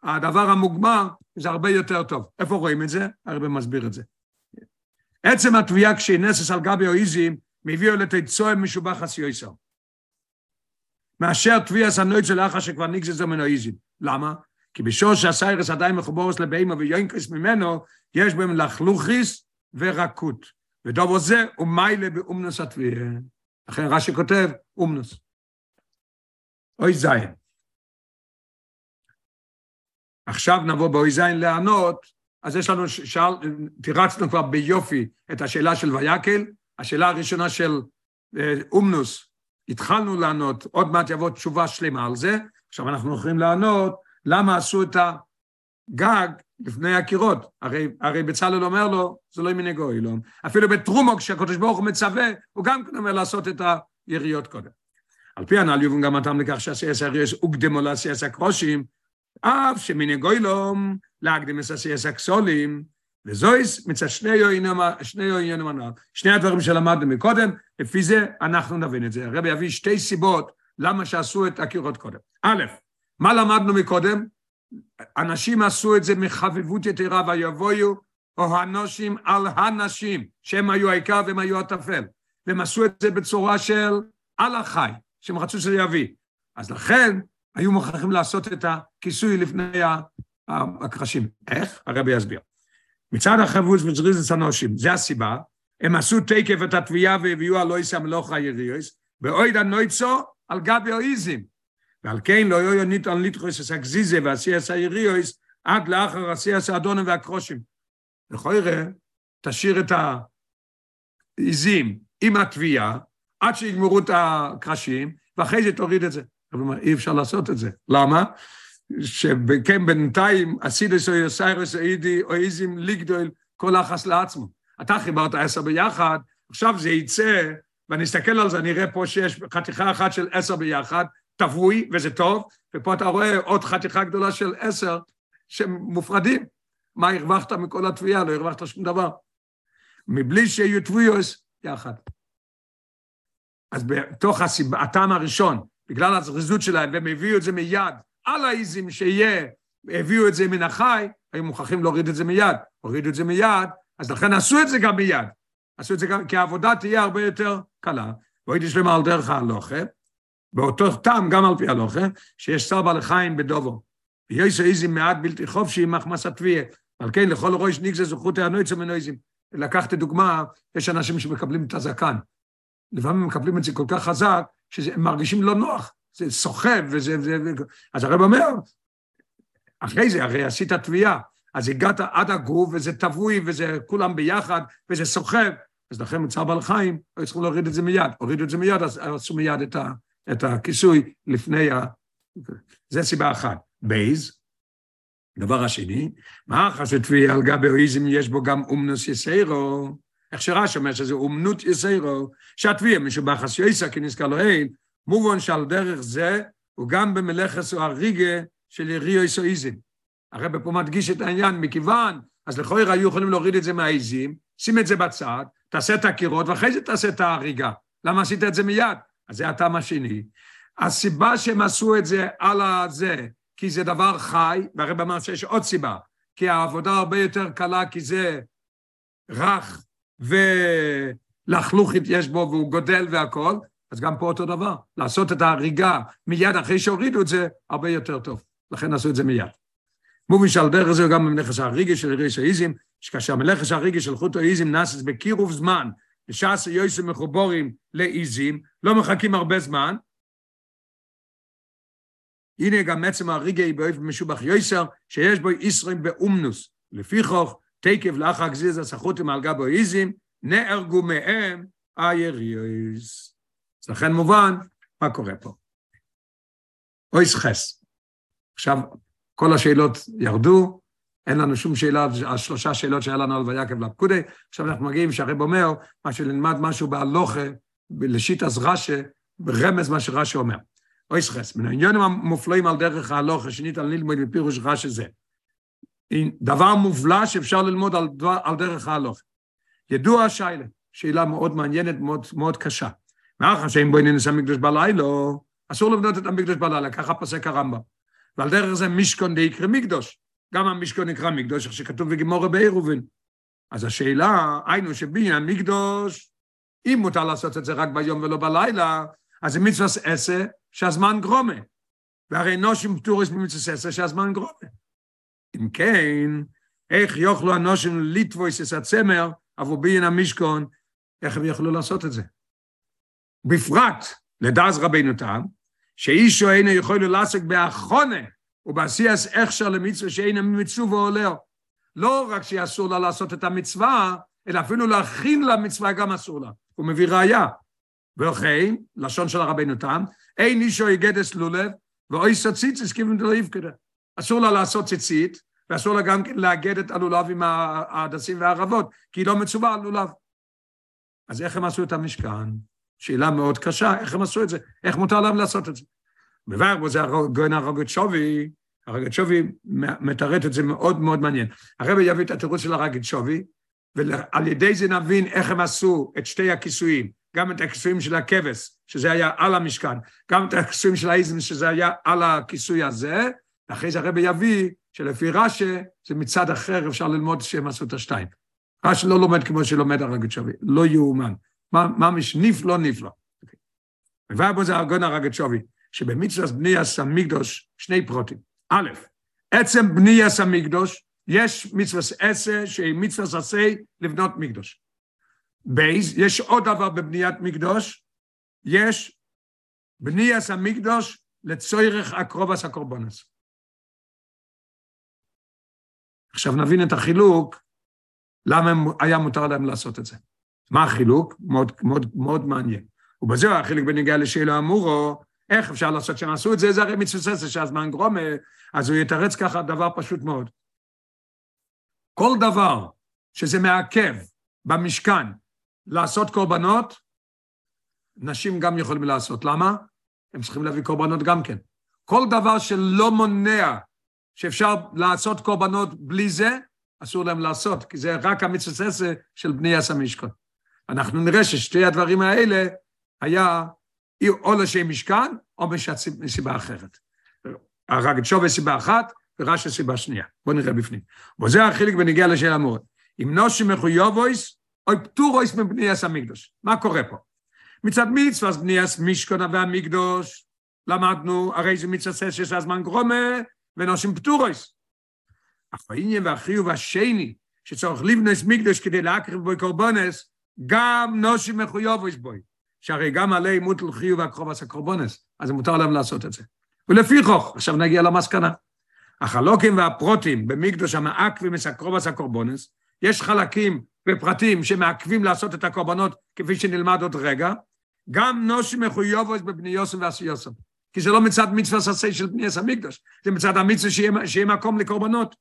הדבר המוגמר, זה הרבה יותר טוב. איפה רואים את זה? הרבה מסביר את זה. עצם התביעה כשהיא נסס על גבי אויזים, מביאו לתצועה משובח הסיועסר. מאשר תביעה סנויצו לאחר שכבר נגזזו מן אויזים. למה? כי בשור שהסיירס עדיין מחובורס לבהמה ויונקריס ממנו, יש בהם לחלוכיס ורקות. ודובו זה הוא מיילה באומנוס התביעה. לכן רש"י כותב אומנוס. אוי זין. עכשיו נבוא באוי זין לענות, אז יש לנו, שאל, תירצנו כבר ביופי את השאלה של ויקל, השאלה הראשונה של אה, אומנוס, התחלנו לענות, עוד מעט יבוא תשובה שלמה על זה, עכשיו אנחנו יכולים לענות למה עשו את הגג לפני הקירות, הרי, הרי בצלאל אומר לו, זה לא מנהגו אילון, אפילו בתרומוק כשהקדוש ברוך הוא מצווה, הוא גם כן אומר לעשות את היריות קודם. על פי הנ"ל יובן גם הטעם לכך שעשייס הריאס הוקדמו לעשייס הקרושים, אף שמנהגו אילום להקדים את עשייס הכסולים, וזויס מצד שני עניינים הנ"ל, שני הדברים שלמדנו מקודם, לפי זה אנחנו נבין את זה. הרבי יביא שתי סיבות למה שעשו את הקירות קודם. א', מה למדנו מקודם? אנשים עשו את זה מחביבות יתרה ויבואו או הנושים על הנשים, שהם היו העיקר והם היו הטפל. והם עשו את זה בצורה של על החי, שהם רצו שזה יביא. אז לכן היו מוכרחים לעשות את הכיסוי לפני הקרשים. איך? הרבי יסביר. מצד החבוץ וזריזת הנושים, זה הסיבה, הם עשו תקף את התביעה והביאו על אויס המלוך היריוס, ואויד הנויצו על גבי אויזים. ועל כן לא יהיו ניתן לתחוס את הגזיזה ועשייס היריוס עד לאחר עשייס האדונים והקרושים. לכל יראה, תשאיר את העיזים עם התביעה, עד שיגמרו את הקרשים, ואחרי זה תוריד את זה. אבל אי אפשר לעשות את זה. למה? שכן בינתיים אסידס או יוסיירס אידי או איזים ליגדול כל אחס לעצמו. אתה חיברת עשר ביחד, עכשיו זה יצא, ואני אסתכל על זה, אני אראה פה שיש חתיכה אחת של עשר ביחד, טבוי, וזה טוב, ופה אתה רואה עוד חתיכה גדולה של עשר שמופרדים. מה הרווחת מכל התביעה? לא הרווחת שום דבר. מבלי שיהיו תביעות יחד. אז בתוך הסיבה, הטעם הראשון, בגלל הזריזות שלהם, והם הביאו את זה מיד על האיזים שיהיה, הביאו את זה מן החי, היו מוכרחים להוריד את זה מיד. הורידו את זה מיד, אז לכן עשו את זה גם מיד. עשו את זה גם, כי העבודה תהיה הרבה יותר קלה. והייתי שלמה על דרך ההלוכה, באותו טעם גם על פי הלוכה, שיש שר בעל חיים בדובו. ויש איזים מעט בלתי חופשי מחמס התביעה. על כן לכל ראש ניגזה זכותי הנויצה מנויזים. לקחתי דוגמה, יש אנשים שמקבלים את הזקן. לפעמים מקבלים את זה כל כך חזק, שהם מרגישים לא נוח, זה סוחב, וזה... וזה. אז הרב אומר, אחרי זה, הרי עשית תביעה, אז הגעת עד הגוף, וזה טבוי, וזה כולם ביחד, וזה סוחב, אז לכן מצב בעל חיים, היו צריכים להוריד את זה מיד. הורידו את זה מיד, אז עשו מיד את, ה, את הכיסוי לפני ה... זה סיבה אחת. בייז, דבר השני, מה אחרי תביעה על גבי אויזם יש בו גם אומנוס יסיירו, איך שרש אומר שזה אומנות יסיירו, שהתביעה משובחס יויסה כנזכר לו אין, מובן שעל דרך זה הוא גם במלאכס או הריגה של יריו יסואיזם. הרב פה מדגיש את העניין, מכיוון, אז לכאורה היו יכולים להוריד את זה מהעיזים, שים את זה בצד, תעשה את הקירות, ואחרי זה תעשה את ההריגה. למה עשית את זה מיד? אז זה הטעם השני. הסיבה שהם עשו את זה על הזה, כי זה דבר חי, והרב אמר שיש עוד סיבה, כי העבודה הרבה יותר קלה, כי זה רך ולחלוכית יש בו והוא גודל והכול, אז גם פה אותו דבר, לעשות את ההריגה מיד אחרי שהורידו את זה, הרבה יותר טוב. לכן עשו את זה מיד. מובי שעל דרך זה גם במלאכת הריגי של ריש האיזים, שכאשר מלאכת הריגי של חוטו האיזים נעשית בקירוב זמן, בשעס יויסים מחובורים לאיזים, לא מחכים הרבה זמן, הנה גם עצם הריגי באופן משובח יויסר, שיש בו ישרים באומנוס. לפיכוך, תקף לאחר גזיז הסחותים על גבו איזים, נהרגו מהם היריוס. אז לכן מובן מה קורה פה. אויס חס. עכשיו, כל השאלות ירדו, אין לנו שום שאלה, השלושה שאלות שהיה לנו על ויקב לפקודי, עכשיו אנחנו מגיעים שהרב אומר, מה שנלמד משהו בהלוכה, לשיט אז רש"א, ברמז מה שרש"א אומר. אוי סחס, מן העניונים המופלאים על דרך ההלוכה, שנית על ללמוד בפירוש רש"א זה. דבר מובלע שאפשר ללמוד על, דבר, על דרך ההלוכה. ידוע שיילה, שאלה מאוד מעניינת, מאוד, מאוד קשה. מאחר שאם בואי ננסה מקדוש בלילה, אסור לבנות את המקדוש בלילה, ככה פסק הרמב"ם. ועל דרך זה מישכון די יקרא מקדוש. גם המשכון נקרא מקדוש, איך שכתוב בגימורי בעירובין. אז השאלה, היינו שבניין מקדוש, אם מותר לעשות את זה רק ביום ולא בלילה, אז זה מצווה עשה שהזמן גרומה. והרי נושים פטורס במצווה עשה שהזמן גרומה. אם כן, איך יוכלו הנושים ליטבויס את הצמר עבור בניין המשכון, איך הם יכלו לעשות את זה? בפרט, לדעז רבינו תם, שאישו אינו יכול לעסק באחונה ובעשייס הכשר למצווה שאינו מצווה ועולה. לא רק שאסור לה לעשות את המצווה, אלא אפילו להכין למצווה גם אסור לה. הוא מביא ראייה. ולכן, לשון של הרבינו תם, אין אישו יגדס לולב, ואוי סציציס כיוון דלאיב כזה. אסור לה לעשות ציצית, ואסור לה גם לאגד את הלולב עם ההדסים והערבות, כי היא לא מצווה על לולב. אז איך הם עשו את המשכן? שאלה מאוד קשה, איך הם עשו את זה? איך מותר להם לעשות את זה? מבאר בו זה הגויין הרגצ'ובי, הרגצ'ובי מתרט את זה מאוד מאוד מעניין. הרבי יביא את התירוץ של הרגצ'ובי, ועל ידי זה נבין איך הם עשו את שתי הכיסויים, גם את הכיסויים של הכבש, שזה היה על המשכן, גם את הכיסויים של האיזם, שזה היה על הכיסוי הזה, ואחרי זה הרבי יביא שלפי רש"א, זה מצד אחר אפשר ללמוד שהם עשו את השתיים. רש"א לא לומד כמו שלומד הרגצ'ובי, לא יאומן. ממש נפלא נפלא. מבאר בו זה ארגון הרגצ'ובי, שבמצווה בניאס המקדוש שני פרוטים. א', עצם בניאס המקדוש, יש מצווה עשה שהיא מצווה עשה לבנות מקדוש. בייז, יש עוד דבר בבניית מקדש, יש בניית המקדש לצורך הקרבת הקורבנות. עכשיו נבין את החילוק, למה היה מותר להם לעשות את זה. מה החילוק? מאוד, מאוד, מאוד מעניין. ובזהו החילוק בנגיעה לשאלה האמורה, איך אפשר לעשות שהם עשו את זה? זה הרי מצווה שהזמן גרמא, אז הוא יתרץ ככה דבר פשוט מאוד. כל דבר שזה מעכב במשכן לעשות קורבנות, נשים גם יכולים לעשות. למה? הם צריכים להביא קורבנות גם כן. כל דבר שלא מונע שאפשר לעשות קורבנות בלי זה, אסור להם לעשות, כי זה רק המצווה של בני עשה משכון. אנחנו נראה ששתי הדברים האלה היה או לשם משכן או מסיבה אחרת. הרגת שווה סיבה אחת ורש"י סיבה שנייה. בואו נראה בפנים. וזה החילק בנגיע לשאלה מאוד. אם נושי מחויבויס, או פטורויס מבניאס המקדוש. מה קורה פה? מצד מצווה בניאס משכונה והמקדוש, למדנו, הרי זה מצווה שיש הזמן גרומה, ונושים פטורויס. אך העניין והחיוב השני, שצורך לבנס מקדוש כדי להקריב בו קורבנס, גם נושים מחויבויס בוי. שהרי גם עלי מוטל חיוב והקרובס הקורבנס, אז מותר להם לעשות את זה. ולפיכוך, עכשיו נגיע למסקנה. החלוקים והפרוטים במקדוש המעכבים את הקרובס הקורבנס, יש חלקים ופרטים שמעכבים לעשות את הקורבנות כפי שנלמד עוד רגע, גם נושי מחויבוס בבני יוסף ועשי יוסף. כי זה לא מצד מצווה ססי של בני המקדוש, זה מצד המצווה שיהיה, שיהיה מקום לקורבנות.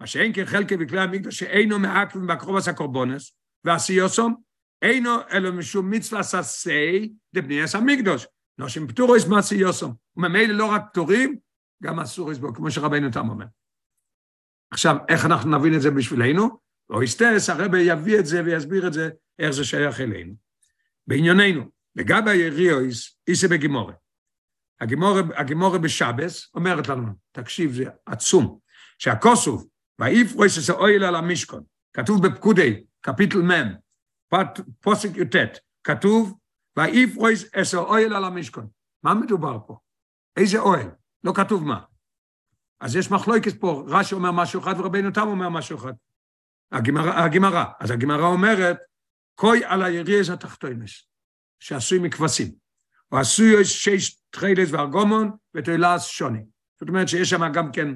מה שאין כחלקי בכלי המקדוש שאינו מעכבים בקרובס הקורבנס ועשי יוסף, אינו אלא משום מצווה ססי דבני המקדוש. נושם פטורויס מעשי יוסף. וממילא לא רק פטורים, גם אסור לסבור, כמו שרבנו תם אומר. עכשיו, איך אנחנו נבין את זה בשבילנו? או יסטס, הרבי יביא את זה ויסביר את זה, איך זה שייך אלינו. בענייננו, לגבי היריאויס, איסה בגימורת. הגימורה בשבס אומרת לנו, תקשיב, זה עצום, שהכוסוף, ואיפרויס את האויל על המשכון, כתוב בפקודי, קפיטל מ', פוסק י"ט, כתוב, ואיפרויס את האויל על המשכון. מה מדובר פה? איזה אוהל? לא כתוב מה. אז יש מחלוקת פה, רש"י אומר משהו אחד ורבינו תם אומר משהו אחד. הגמרא, אז הגמרא אומרת, כוי על היריז התחתונס, שעשוי מכבשים. או עשוי שש תחילס וארגומון ותולעס שוני. זאת אומרת שיש שם גם כן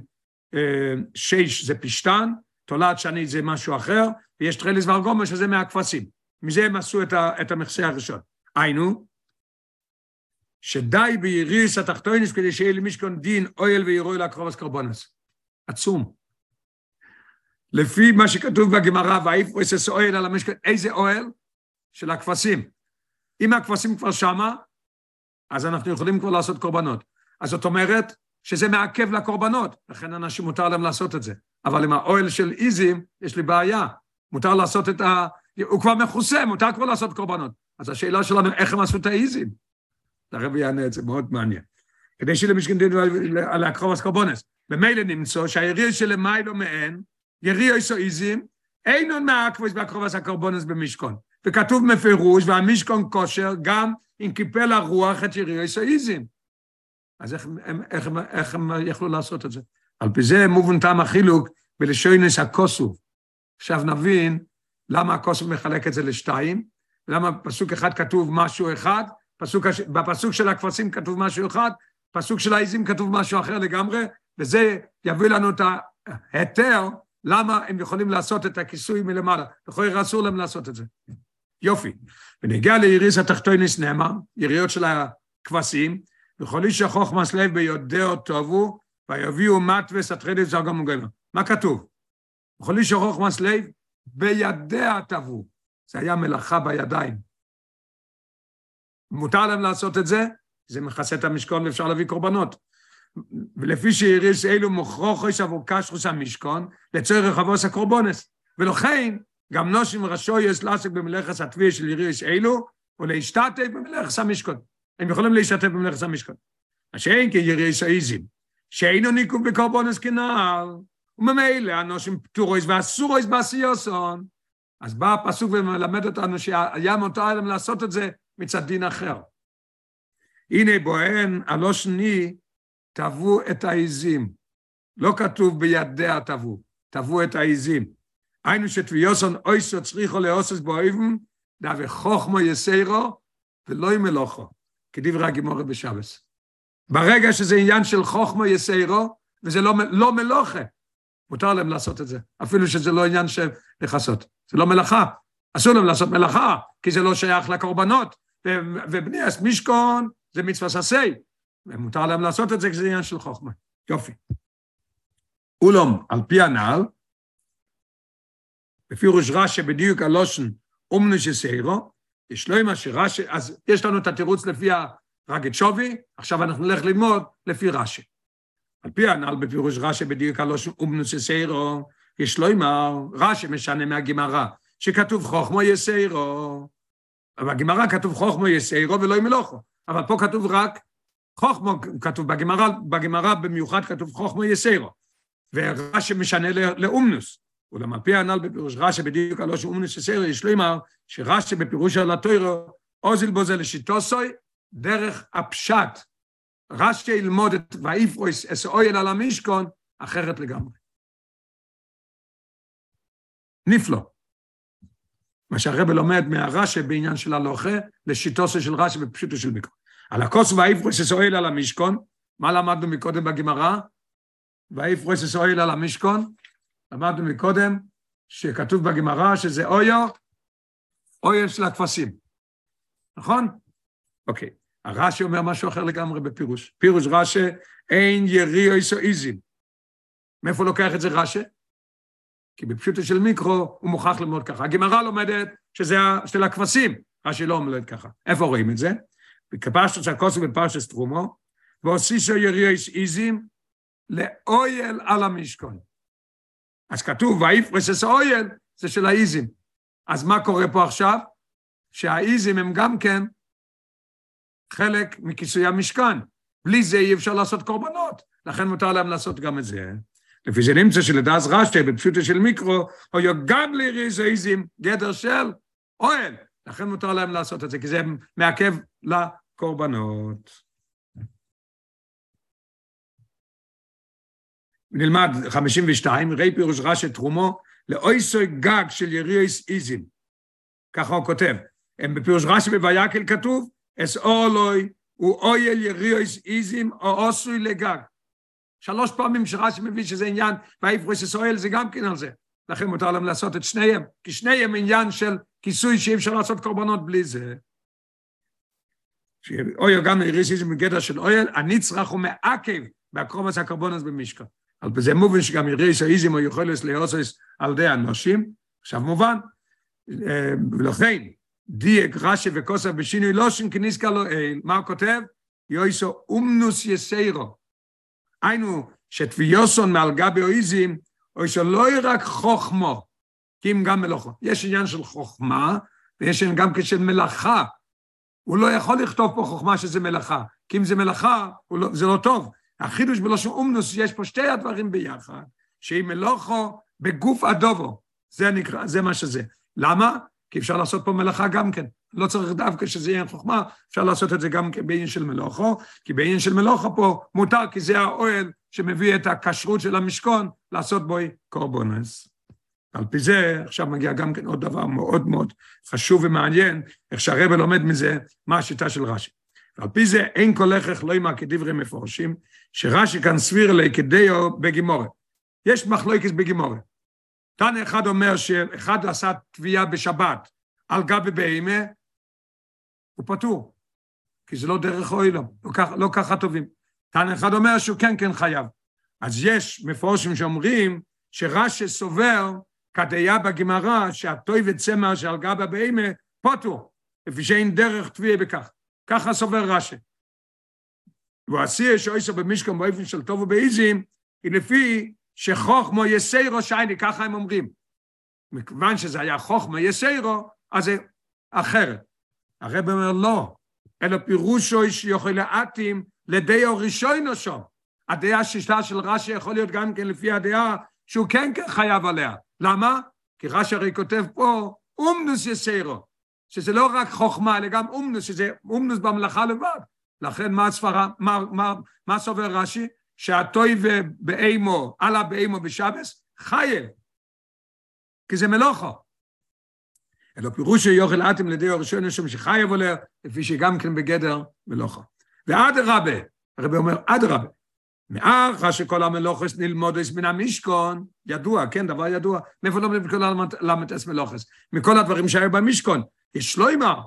אה, שש זה פשטן, תולעת שני זה משהו אחר, ויש תחילס וארגומון שזה מהכבשים. מזה הם עשו את, את המכסה הראשון. היינו, שדי ביריס התחתונס כדי שיהיה למשכון דין אוהל וירוי לקרובס קרבונס. עצום. לפי מה שכתוב בגמרא, ואיפרוס אוהל על המשכון, איזה אוהל? של הכבשים. אם הכבשים כבר שמה, אז אנחנו יכולים כבר לעשות קורבנות. אז זאת אומרת שזה מעכב לקורבנות, לכן אנשים מותר להם לעשות את זה. אבל עם האוהל של איזים, יש לי בעיה. מותר לעשות את ה... הוא כבר מכוסה, מותר כבר לעשות קורבנות. אז השאלה שלנו, איך הם עשו את האיזים? הרבי יענה את זה, מאוד מעניין. כדי שיהיה למשכן על הקרובס קורבונס. במילא נמצא שהיריר שלמיילו מעין, יריר איסו איזים, עוד מהאקוויס בהקרובס הקורבונס במשכון. וכתוב מפירוש, והמשכון כושר גם אם קיפל הרוח את יריר איסו איזים. אז איך, איך, איך, איך הם יכלו לעשות את זה? על פי זה מובן טעם החילוק בלשוינס הכוסוב. עכשיו נבין למה הכוסוב מחלק את זה לשתיים, למה בפסוק אחד כתוב משהו אחד, פסוק, בפסוק של הכבשים כתוב משהו אחד, פסוק של העיזים כתוב משהו אחר לגמרי, וזה יביא לנו את ההיתר למה הם יכולים לעשות את הכיסוי מלמעלה. בכל זאת אסור להם לעשות את זה. יופי. ונגיע ליריס התחתונס נאמר, יריות של הכבשים, וכל איש החוכמס לב ביודעו טובו, ויביאו מטווס התחילת זרגום וגמר. מה כתוב? וכל איש החוכמס לב בידיה טבו. זה היה מלאכה בידיים. מותר להם לעשות את זה, זה מכסה את המשכון ואפשר להביא קורבנות. ולפי שיריס אלו מוכרוכש עבור קשרוס המשכון, לצורך אבוס הקורבונס. ולכן, גם נושים רשויס לעסק במלאכס התביע של יריס אלו, ולהשתתף במלאכס המשכון. הם יכולים להשתתף במלאכס המשכון. מה שאין כיריס האיזים, שאינו ניקוב בקורבונס כנעל, וממילא הנושים פטורויס ואסורויס בעשיוסון. אז בא הפסוק ומלמד אותנו שהיה מותר להם לעשות את זה מצד דין אחר. הנה בוהן הלא שני טבעו את העיזים. לא כתוב בידיה טבעו, טבעו את העיזים. היינו שתביוסון אויסו צריכו לאוסס באויבם, דאבי חוכמו יסיירו ולא עם מלוכו, כדברי הגימורת בשבס. ברגע שזה עניין של חוכמו יסיירו, וזה לא, לא מלוכה, מותר להם לעשות את זה, אפילו שזה לא עניין של לכסות. זה לא מלאכה, אסור להם לעשות מלאכה, כי זה לא שייך לקורבנות, ובניאס מישכון זה מצווה ססי, ומותר להם לעשות את זה כי זה עניין של חוכמה. יופי. אולום, על פי הנעל, בפירוש רש"י בדיוק הלושן אומנו שסיירו, יש לו אימא שרש"י, אז יש לנו את התירוץ לפי הרגת שווי, עכשיו אנחנו נלך ללמוד לפי רש"י. על פי הנעל בפירוש רש"י בדיוק הלושן אומנו שסיירו, יש לו אימא, רש"י משנה מהגמרא, שכתוב חוכמו יסיירו, בגמרא כתוב חוכמו יסיירו ולא ימלוכו, אבל פה כתוב רק חוכמו, כתוב בגמרא, בגמרא במיוחד כתוב חוכמו יסיירו, ורש"י משנה לאומנוס. אולם על פי הנ"ל בפירוש רש"י בדיוק הלא שאומנוס יסיירו, יש לומר שרש"י בפירוש על התוירו, אוזיל בו זה לשיטוסוי, דרך הפשט. רש"י ילמוד את ואיפרויס אסאויל על המשכון אחרת לגמרי. נפלא. מה שהרבא לומד מהרש"י בעניין של הלוכה, לשיטוסו של רש"י בפשוטו של מיקרו. על הכוס ואיפרוס שסועל על המשכון, מה למדנו מקודם בגמרא? ואיפרוס שסועל על המשכון, למדנו מקודם שכתוב בגמרא שזה אויו, אויו של הכבשים, נכון? אוקיי. הרש"י אומר משהו אחר לגמרי בפירוש. פירוש רש"י, אין ירי איסו איזים. מאיפה לוקח את זה רש"י? כי בפשוטו של מיקרו הוא מוכרח ללמוד ככה. הגמרא לומדת שזה של הכבשים, רש"י לא לומד ככה. איפה רואים את זה? בפרשת שהכוסו בפרשת תרומו, והוסיסו יריוס איזים לאויל על המשכון. אז כתוב, ואיפרסס אויל, זה של האיזים. אז מה קורה פה עכשיו? שהאיזים הם גם כן חלק מכיסוי המשכן. בלי זה אי אפשר לעשות קורבנות, לכן מותר להם לעשות גם את זה. לפי זה נמצא שלדעס רשתה, בפשוטו של מיקרו, או יוגד לריזויזים, גדר של אוהל. לכן מותר להם לעשות את זה, כי זה מעכב לקורבנות. נלמד 52, ראי פירוש רשת תרומו, לאויסוי גג של יריוס איזים. ככה הוא כותב. הם בפירוש רש"י בויקל כתוב, אס אורלוי הוא אויל יריוס איזים או אוסוי לגג. שלוש פעמים שרש"י מביא שזה עניין, והאיפרוס אסואל זה גם כן על זה. לכן מותר להם לעשות את שניהם, כי שניהם עניין של כיסוי שאי אפשר לעשות קורבנות בלי זה. אויל גם יריוס איזים בגדר של אויל, הנצרך הוא מעכב בהקרובס הקורבנוס במשכן. על זה מובן שגם יריוס איזים או יכולס לאוסס על ידי אנושים, עכשיו מובן. ולכן, דייק רש"י וכוסף בשינוי לושן כניסקה לו אל, מה הוא כותב? יויסו אומנוס יסיירו. היינו, שתביוסון מעל גבי אויזים, אויסו לא רק חוכמו, כי אם גם מלאכו. יש עניין של חוכמה, ויש עניין גם כשל מלאכה. הוא לא יכול לכתוב פה חוכמה שזה מלאכה, כי אם זה מלאכה, לא, זה לא טוב. החידוש בלושן אומנוס, יש פה שתי הדברים ביחד, שהיא מלאכו בגוף הדובו. זה נקרא, זה מה שזה. למה? כי אפשר לעשות פה מלאכה גם כן. לא צריך דווקא שזה יהיה חוכמה, אפשר לעשות את זה גם כן בעניין של מלאכו, כי בעניין של מלאכו פה מותר, כי זה האוהל שמביא את הכשרות של המשכון לעשות בו קורבונס. על פי זה, עכשיו מגיע גם כן עוד דבר מאוד מאוד חשוב ומעניין, איך שהרבא לומד מזה, מה השיטה של רש"י. ועל פי זה אין כל לכך לא ימה כדברי מפורשים, שרש"י כאן סביר אלי כדיו בגימורת. יש מחלוקת בגימורת. תנא אחד אומר שאחד עשה תביעה בשבת על גבי בהמה, הוא פטור, כי זה לא דרך אוילום, לא, לא ככה טובים. תנא אחד אומר שהוא כן כן חייב. אז יש מפורשים שאומרים שרש"י סובר כדיה בגמרא שהטוי וצמר שעל גבי בהמה פטור, לפי שאין דרך תביעה בכך. ככה סובר רש"י. והוא עשיה שאויסו במשכן באופן של טוב ובאיזים, היא לפי שחוכמו יסיירו שייני, ככה הם אומרים. מכיוון שזה היה חוכמו יסיירו, אז זה אחרת. הרב אומר לא, אלא פירושו שיכול להתאים לדיו ראשונו שם. הדעה השיטה של רש"י יכול להיות גם כן לפי הדעה שהוא כן חייב עליה. למה? כי רש"י הרי כותב פה אומנוס יסיירו, שזה לא רק חוכמה, אלא גם אומנוס, שזה אומנוס במלאכה לבד. לכן מה הסברה, מה, מה, מה סובר רש"י? שהטוי באימו, עלה באימו בשבס, חייב, כי זה מלוכו. אלא פירוש שיוכל אתם לידי הראשון יש שחייב עולה, לפי שגם כן בגדר מלוכו. ואדרבה, הרבי אומר, אדרבה, מאחר שכל המלוכס נלמודס מן המשכון, ידוע, כן, דבר ידוע, מאיפה לומדים כל הלמדס מלוכס? מכל הדברים שהיו במשכון. יש שלוימר,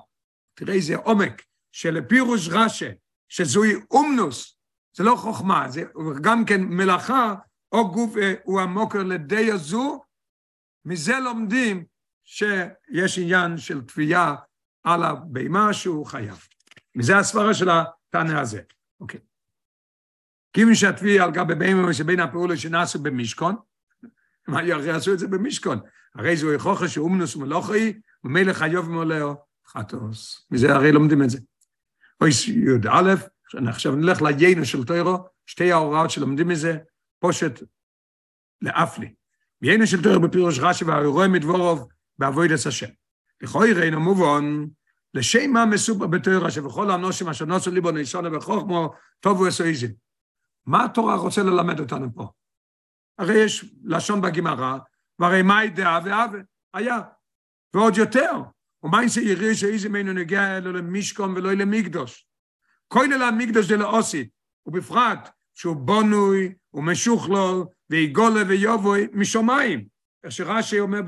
תראה איזה עומק, שלפירוש רש"א, שזוהי אומנוס, זה לא חוכמה, זה גם כן מלאכה, או גוף אה, הוא המוקר לדי הזו, מזה לומדים שיש עניין של תביעה על הבהמה שהוא חייב. מזה הסברה של התנא הזה. אוקיי. כיוון שהתביעה על גבי בהמה שבין הפעולות שנעשו במשכון, מה הרי עשו את זה במשכון? הרי זו הוכחה שאומנוס ומלוכי, ומלך חיוב מולאו חטוס. מזה הרי לומדים את זה. אוי י"א, עכשיו נלך ליינו של טוירו, שתי ההוראות שלומדים מזה, פושט לאפלי. יינו של טוירו בפירוש רש"י והרואי מדבורוב בעבודת השם. לכוי ראינו מובן, לשם מה מסופר בתוירו שבכל הנושאים אשר נוסו ליבו ניסונה וחוכמו טובו אסואיזם. מה התורה רוצה ללמד אותנו פה? הרי יש לשון בגמרא, והרי מהי דעה ועוול? היה. ועוד יותר, ומה זה יראה שאיזם אינו נגיע אלו למשכון ולא למקדוש? כולל המקדוש דלאוסית, ובפרט שהוא בונוי ומשוכלול ויגולה ויובוי משומיים. איך שרש"י אומר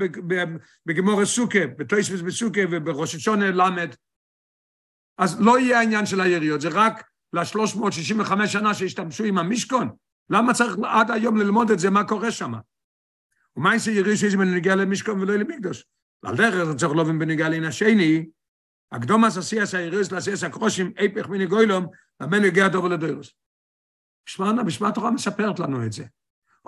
בגמור הסוכה, בתויספס בסוכה ובראש השונה למד. אז לא יהיה העניין של היריות, זה רק ל-365 שנה שהשתמשו עם המשכון. למה צריך עד היום ללמוד את זה, מה קורה שם? ומה זה יראה שיש בנגיע למשכון ולא למקדוש? על דרך זה צריך להבין בנגיע לעין השני, הקדום עשיאס האירוס לעשיאס הקרושים, איפך מיני גוילום, לבין הגיע דובר לדוירוס. בשמה, בשמה התורה מספרת לנו את זה.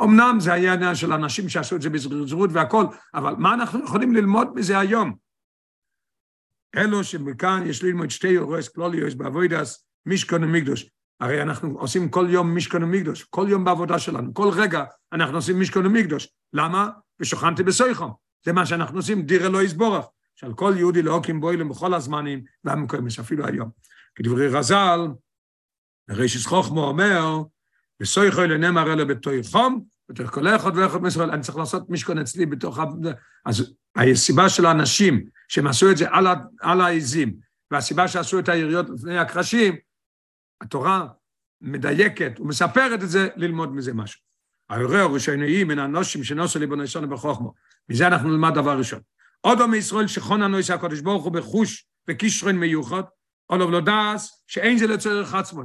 אמנם זה היה עניין של אנשים שעשו את זה בזריזות והכל, אבל מה אנחנו יכולים ללמוד מזה היום? אלו שמכאן יש ללמוד שתי יורס כלוליוס בעבודס מישכון ומקדוש. הרי אנחנו עושים כל יום מישכון ומקדוש, כל יום בעבודה שלנו, כל רגע אנחנו עושים מישכון ומקדוש. למה? ושוכנתי בסויכום. זה מה שאנחנו עושים, דיר אלוהי יסבורך. שעל כל יהודי להוקים בוילם בכל הזמנים והמקומות, אפילו היום. כדברי רז"ל, רישיס חוכמו אומר, וסויכו לנאמר אלה בתוי חום, בתוך כל אחד ואחד מישראל, אני צריך לעשות משכון אצלי בתוך... אז הסיבה של האנשים שהם עשו את זה על, העזים, והסיבה שעשו את היריות לפני הקרשים, התורה מדייקת ומספרת את זה, ללמוד מזה משהו. ההורה הראשוני מן האנושים שנוסו ליבו נשונה בחוכמו. מזה אנחנו נלמד דבר ראשון. עוד מישראל שכון הנויס הקדוש ברוך הוא בחוש וקישרין מיוחד, עוד לא דעס שאין זה לצורך עצמו.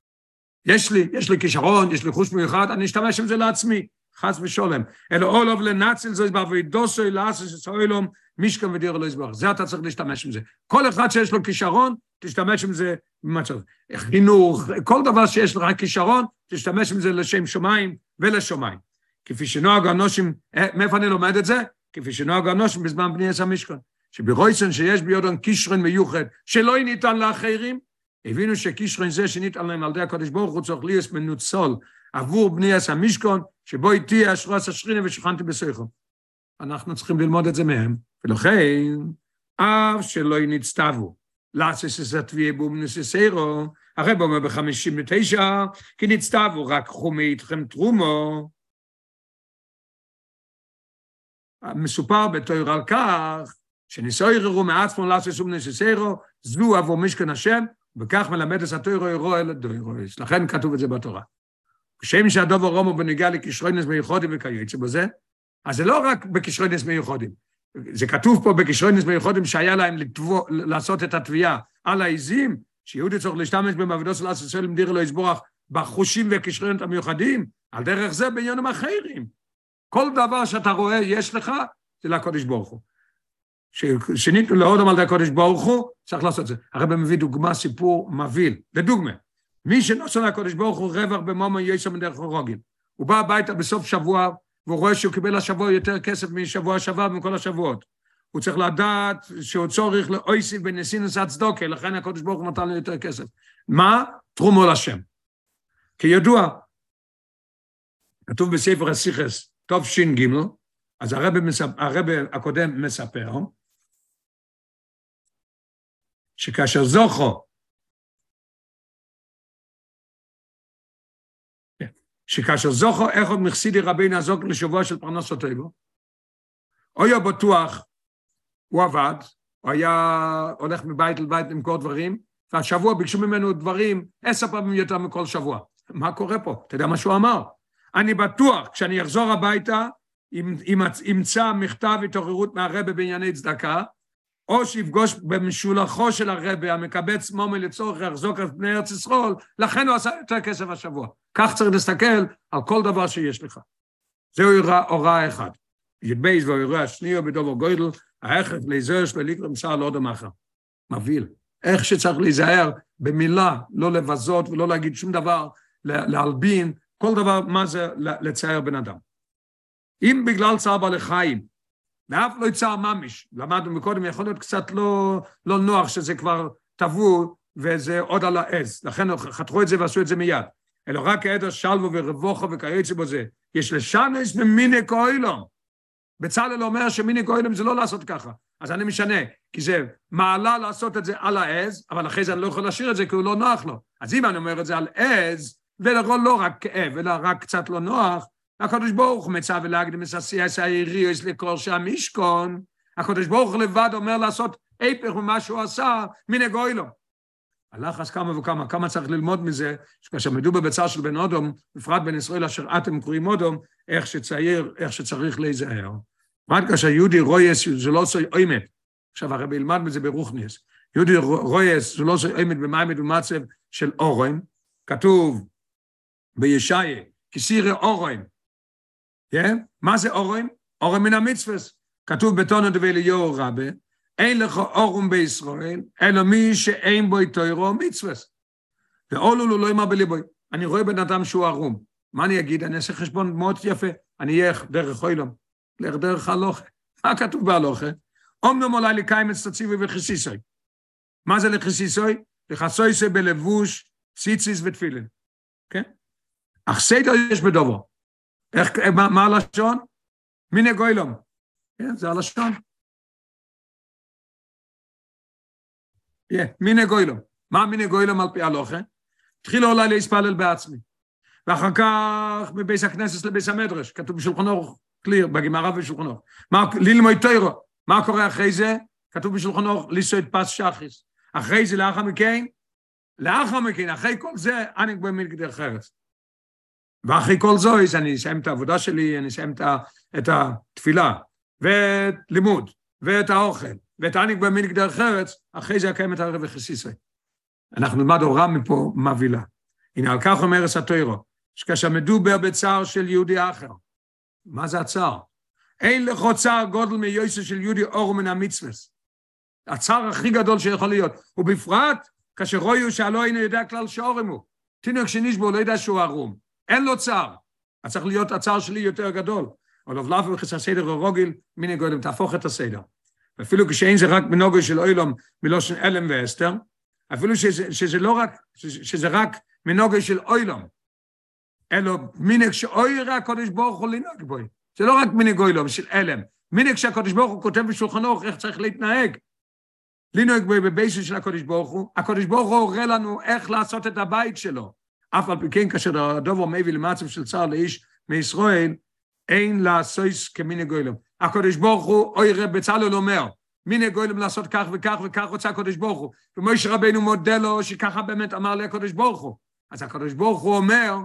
(laughs) יש לי, יש לי כישרון, יש לי חוש מיוחד, אני אשתמש עם זה לעצמי, חס ושולם. אלא אולוב לנצל זה בעבודוסו לעשות שסוילום מישכם ודיר לא יסבור. זה אתה צריך להשתמש עם זה. כל אחד שיש לו כישרון, תשתמש עם זה במצב. חינוך, כל דבר שיש לך כישרון, תשתמש עם זה לשם שמיים ולשמיים. כפי שנוהג אנושים, אה, מאיפה אני לומד את זה? כפי שנוהג אנושים בזמן בני עשר משכון. שברויסן שיש ביודון קישרן מיוחד, שלא ניתן לאחרים, הבינו שקישרן זה שניתן להם על ידי הקדוש ברוך הוא צריך להיות מנוצל עבור בני עשר משכון, שבו איתי אשרוס השכינה ושוכנתי בסויכו. אנחנו צריכים ללמוד את זה מהם, ולכן, אף שלא נצטוו, לאסס את התביעה בומנוסיסרו, הרב אומר בחמישים ותשע, כי נצטוו רק חומי איתכם תרומו, מסופר בתויר על כך, שניסוי ררו מעצמו לעשות בנסיסרו, זו עבור משכן השם, וכך מלמד את התוירו ירו אל הדוירויס. לכן כתוב את זה בתורה. כשם שהדובר רומו בנגיע לכישרוינס מיוחדים וכיוצא בזה, אז זה לא רק בכישרוינס מיוחדים. זה כתוב פה בכישרוינס מיוחדים שהיה להם לתבוא, לעשות את התביעה על העיזים, שיהודי צריך להשתמש במעבדו של אס ישראל למדיר לו יסבורך בחושים וכישרונות המיוחדים, על דרך זה בעניינים אחרים. כל דבר שאתה רואה יש לך, זה לקודש ברוך הוא. שניתנו להודם על ידי הקודש ברוך הוא, צריך לעשות את זה. הרב מביא דוגמה, סיפור מבהיל. לדוגמה, מי שנוסע לקודש ברוך הוא רווח במומו יסו מדרך הרוגים. הוא בא הביתה בסוף שבוע, והוא רואה שהוא קיבל השבוע יותר כסף משבוע שעבר מכל השבועות. הוא צריך לדעת שהוא צורך לאויסיב בנסינוס הצדוקה, לכן הקודש ברוך הוא נתן לו יותר כסף. מה? תרומו לשם. כידוע, כתוב בספר הסיכס, ש"ג, אז הרב, מספ... הרב הקודם מספר, שכאשר זוכו, שכאשר זוכו איך עוד מחסידי רבי נעזוק לשבוע של פרנס אותנו, הוא היה בטוח, הוא עבד, הוא היה הולך מבית לבית למכור דברים, והשבוע ביקשו ממנו דברים עשר פעמים יותר מכל שבוע. מה קורה פה? אתה יודע מה שהוא אמר? אני בטוח, כשאני אחזור הביתה, ימצא מכתב התעוררות מהרבה בענייני צדקה, או שיפגוש במשולחו של הרבה המקבץ מומי לצורך יחזוק את בני ארץ ישראל, לכן הוא עשה יותר כסף השבוע. כך צריך להסתכל על כל דבר שיש לך. זהו הוראה אחד. י"ב וההוראה השנייה בדובר גוידל, ההכרח להיזהר של לקרוא מסר לא אחר. מבהיל. איך שצריך להיזהר במילה, לא לבזות ולא להגיד שום דבר, להלבין, כל דבר, מה זה לצייר בן אדם. אם בגלל צער בעלי חיים, ואף לא יצא ממש, למדנו מקודם, יכול להיות קצת לא, לא נוח שזה כבר טבעו וזה עוד על העז, לכן חתכו את זה ועשו את זה מיד. אלא רק העדר שלבו ורבוכו וכיוצא בזה. יש לשנס במיני כהילום. בצלאל אומר שמיני כהילום זה לא לעשות ככה. אז אני משנה, כי זה מעלה לעשות את זה על העז, אבל אחרי זה אני לא יכול להשאיר את זה כי הוא לא נוח לו. אז אם אני אומר את זה על עז, ולא לא רק כאב, אלא רק קצת לא נוח, הקדוש ברוך הוא מצא ולהקדים את הסייס העיריוס לכל שם משכון, הקדוש ברוך הוא לבד אומר לעשות היפך ממה שהוא עשה מנגוי לו. אז כמה וכמה, כמה צריך ללמוד מזה, שכאשר מדובר בצער של בן אודום, בפרט בן ישראל אשר אתם קוראים אודום, איך שצעיר, איך שצריך להיזהר. רק כאשר יהודי רויס זה לא עושה אוימת, עכשיו הרבי ילמד מזה ברוכניס, יהודי רויס זה לא עושה אוימת במיימד ומצב של אורן, כתוב בישעיה, כסירי אורן, כן? מה זה אורם? אורם מן המצווס. כתוב בתונו דבי ליאור רבה, אין לך אורם בישראל, אלא מי שאין בו תוירו מצווס. ואולו לו לא יאמר בליבוי. אני רואה בן אדם שהוא ערום. מה אני אגיד? אני אעשה חשבון מאוד יפה. אני אלך דרך אוילום, לך דרך הלוכה. מה כתוב בהלוכה? אומנם אולי לקיים את סציבי וכסיסוי. מה זה לכסיסוי? לכסויסוי בלבוש, ציציס ותפילין. כן? אך סדר יש בדובו. איך, מה הלשון? מיני גוילום. כן, זה הלשון. מיני גוילום. מה מיני גוילום על פי הלוכה? התחילו אולי להספלל בעצמי. ואחר כך מבייס הכנסת לבייס המדרש, כתוב בשולחן אורך קליר, בגמרא ובשולחן אורך. ללמוד תוירו, מה קורה אחרי זה? כתוב בשולחן אורך, ליסו את פס שחיס. אחרי זה, לאחר מכן, לאחר מכן, אחרי כל זה, אני כבר מגדר חרץ. ואחרי כל זויס, אני אסיים את העבודה שלי, אני אסיים את התפילה, ואת לימוד, ואת האוכל, ואת אני כבר מגדר חרץ, אחרי זה אקיים את הרב וחסיסי. אנחנו נלמד הוראה מפה מבהילה. הנה, על כך אומר הסטוירו, שכאשר מדובר בצער של יהודי אחר, מה זה הצער? אין לך צער גודל מיוסף של יהודי אור מן המצווס. הצער הכי גדול שיכול להיות, ובפרט כאשר רויו שהלא אינו יודע כלל שאורם הוא. תינוק שנשבו לא יודע שהוא ערום, אין לו צער. אז צריך להיות הצער שלי יותר גדול. אבל לאו וכס הסדר הרוגל, מיני גודם, תהפוך את הסדר. אפילו כשאין זה רק בנוגו של אוילום מלושן אלם ואסתר, אפילו שזה, שזה לא רק, שזה רק מנוגו של אוילום, אלו מינק שאוירה הקודש ברוך הוא לנהוג בו. זה לא רק מינק אוילום של אלם, מינק שהקודש ברוך הוא כותב בשולחנו איך צריך להתנהג. לנהוג בו בבייסו של הקודש ברוך הוא, הקודש ברוך הוא הורה לנו איך לעשות את הבית שלו. אף על פי כן כאשר הדובר מביא למצב של צער לאיש מישראל, אין לעשויס כמיני גוילום. הקודש ברוך הוא, אוי רב בצלאל אומר, מיני גוילום לעשות כך וכך וכך רוצה הקודש ברוך הוא. ומויש רבנו מודה לו שככה באמת אמר לי הקודש ברוך הוא. אז הקודש ברוך הוא אומר,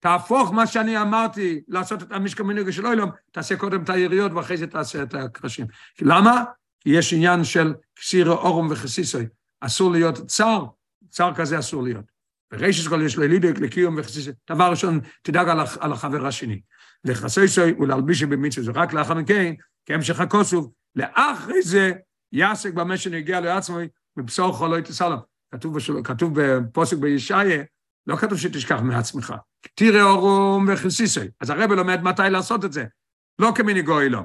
תהפוך מה שאני אמרתי, לעשות את המשקע מנהיגה של אוילום, תעשה קודם את היריות ואחרי זה תעשה את הקרשים. למה? כי יש עניין של קסירה אורום וחסיסוי. אסור להיות צר, צר כזה אסור להיות. ברישס כל יש לו לידק לקיום וחסיסוי. דבר ראשון, תדאג על החבר השני. לחסיסוי ולהלבישי במצווה, זה רק לאחר מכן, כהמשך הכוסוב, לאחרי זה יעסק במה שנגיע לעצמו, מבשור חולוי תסלם. כתוב, כתוב בפוסק בישעיה, לא כתוב שתשכח מעצמך. תראה אורום וחסיסי. אז הרב לומד מתי לעשות את זה. לא כמיני גוי לא.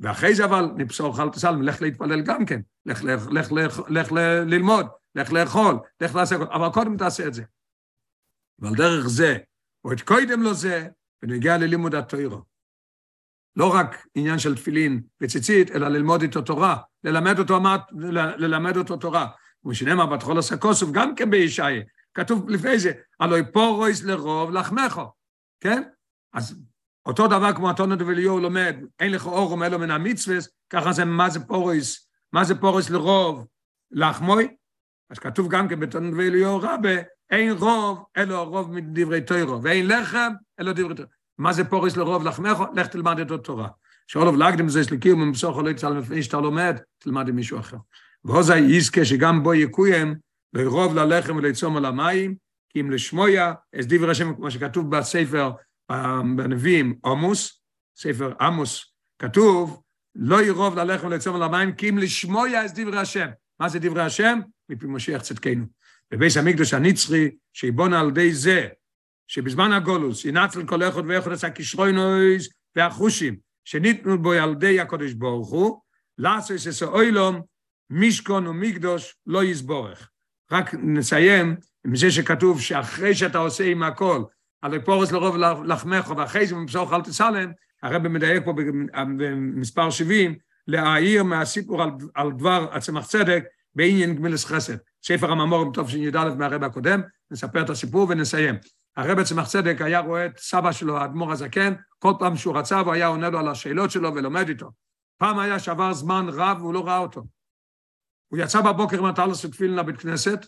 ואחרי זה אבל, נפסור חל תסלם, לך להתפלל גם כן. לך, לך, לך, לך, לך ללמוד, לך לאכול, לך לעשות, אבל קודם תעשה את זה. ועל דרך זה, או את קודם לו זה, ונגיע ללימוד התוירו. לא רק עניין של תפילין וציצית, אלא ללמוד איתו תורה, ללמד אותו, ללמד אותו תורה. ושנאמר בתחול הסקוסוב, גם כן בישעיה, כתוב לפני זה, הלוי פורויס לרוב לחמךו, כן? אז אותו דבר כמו התונות ואליהו לומד, אין לך אורום אלו מן המצווה, ככה זה מה זה פורויס, מה זה פורויס לרוב לחמוי? אז כתוב גם כן בתונות ואליהו רבה, אין רוב אלו רוב מדברי תוירו, ואין לחם אלו דברי תוירו. מה זה פורויס לרוב לחמךו? לך תלמד את התורה. שאולוב להקדים זה שליקיום ומסוך לא יצא לפני שאתה לומד, תלמד עם מישהו אחר. ועוזי יזכה שגם בו יקוים לרוב ללחם ולצום על המים, כי אם לשמויה, אז דברי השם, כמו שכתוב בספר בנביאים עמוס, ספר עמוס, כתוב, לא ירוב ללחם ולצום על המים, כי אם לשמויה אז דברי השם. מה זה דברי השם? מפי משיח צדקנו. בביס המקדוש הנצחי, שיבונה על ידי זה, שבזמן הגולוס ינצל כל אחד ואחד עשה כשרוינויז והחושים, שניתנו בו על ידי הקודש ברוך הוא, לעשות את אוילום, מישכון ומקדוש לא יסבורך. רק נסיים עם זה שכתוב שאחרי שאתה עושה עם הכל, על פורס לרוב לחמך, ואחרי זה במסור אל תסלם, הרב מדייק פה במספר 70, להעיר מהסיפור על, על דבר הצמח צדק בעניין גמילס חסד. ספר הממורים טוב שי"א מהרב הקודם, נספר את הסיפור ונסיים. הרב צמח צדק היה רואה את סבא שלו, האדמו"ר הזקן, כל פעם שהוא רצה והוא היה עונה לו על השאלות שלו ולומד איתו. פעם היה שעבר זמן רב והוא לא ראה אותו. הוא יצא בבוקר עם הטלס ותפילין לבית כנסת,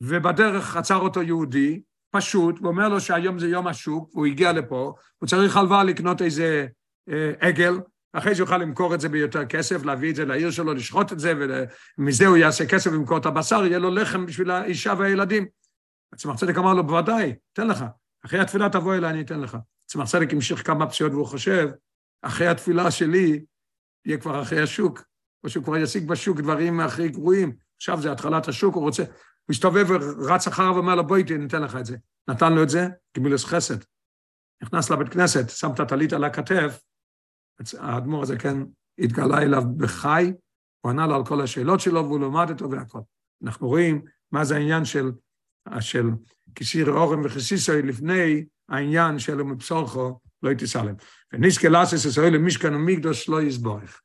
ובדרך עצר אותו יהודי, פשוט, ואומר לו שהיום זה יום השוק, והוא הגיע לפה, הוא צריך הלוואה לקנות איזה אה, עגל, אחרי זה יוכל למכור את זה ביותר כסף, להביא את זה לעיר שלו, לשחוט את זה, ומזה הוא יעשה כסף ומכור את הבשר, יהיה לו לחם בשביל האישה והילדים. צמח צדק אמר לו, בוודאי, תן לך. אחרי התפילה תבוא אליי, אני אתן לך. צמח צדק המשיך כמה פציעות והוא חושב, אחרי התפילה שלי, יהיה כבר אחרי השוק. או שהוא כבר ישיג בשוק דברים הכי גרועים, עכשיו זה התחלת השוק, הוא רוצה, הוא הסתובב ורץ אחריו ואומר לו, בואי, ניתן לך את זה. נתן לו את זה, גמילוס חסד. נכנס לבית כנסת, שם את הטלית על הכתף, האדמו"ר הזה, כן, התגלה אליו בחי, הוא ענה לו על כל השאלות שלו והוא למד אותו והכל. אנחנו רואים מה זה העניין של, של כשיר אורם וכסיסוי לפני העניין של מבשורכו לא תסלם. ונזכה לעשות ישראל למשכן ומקדוש לא יסבורך.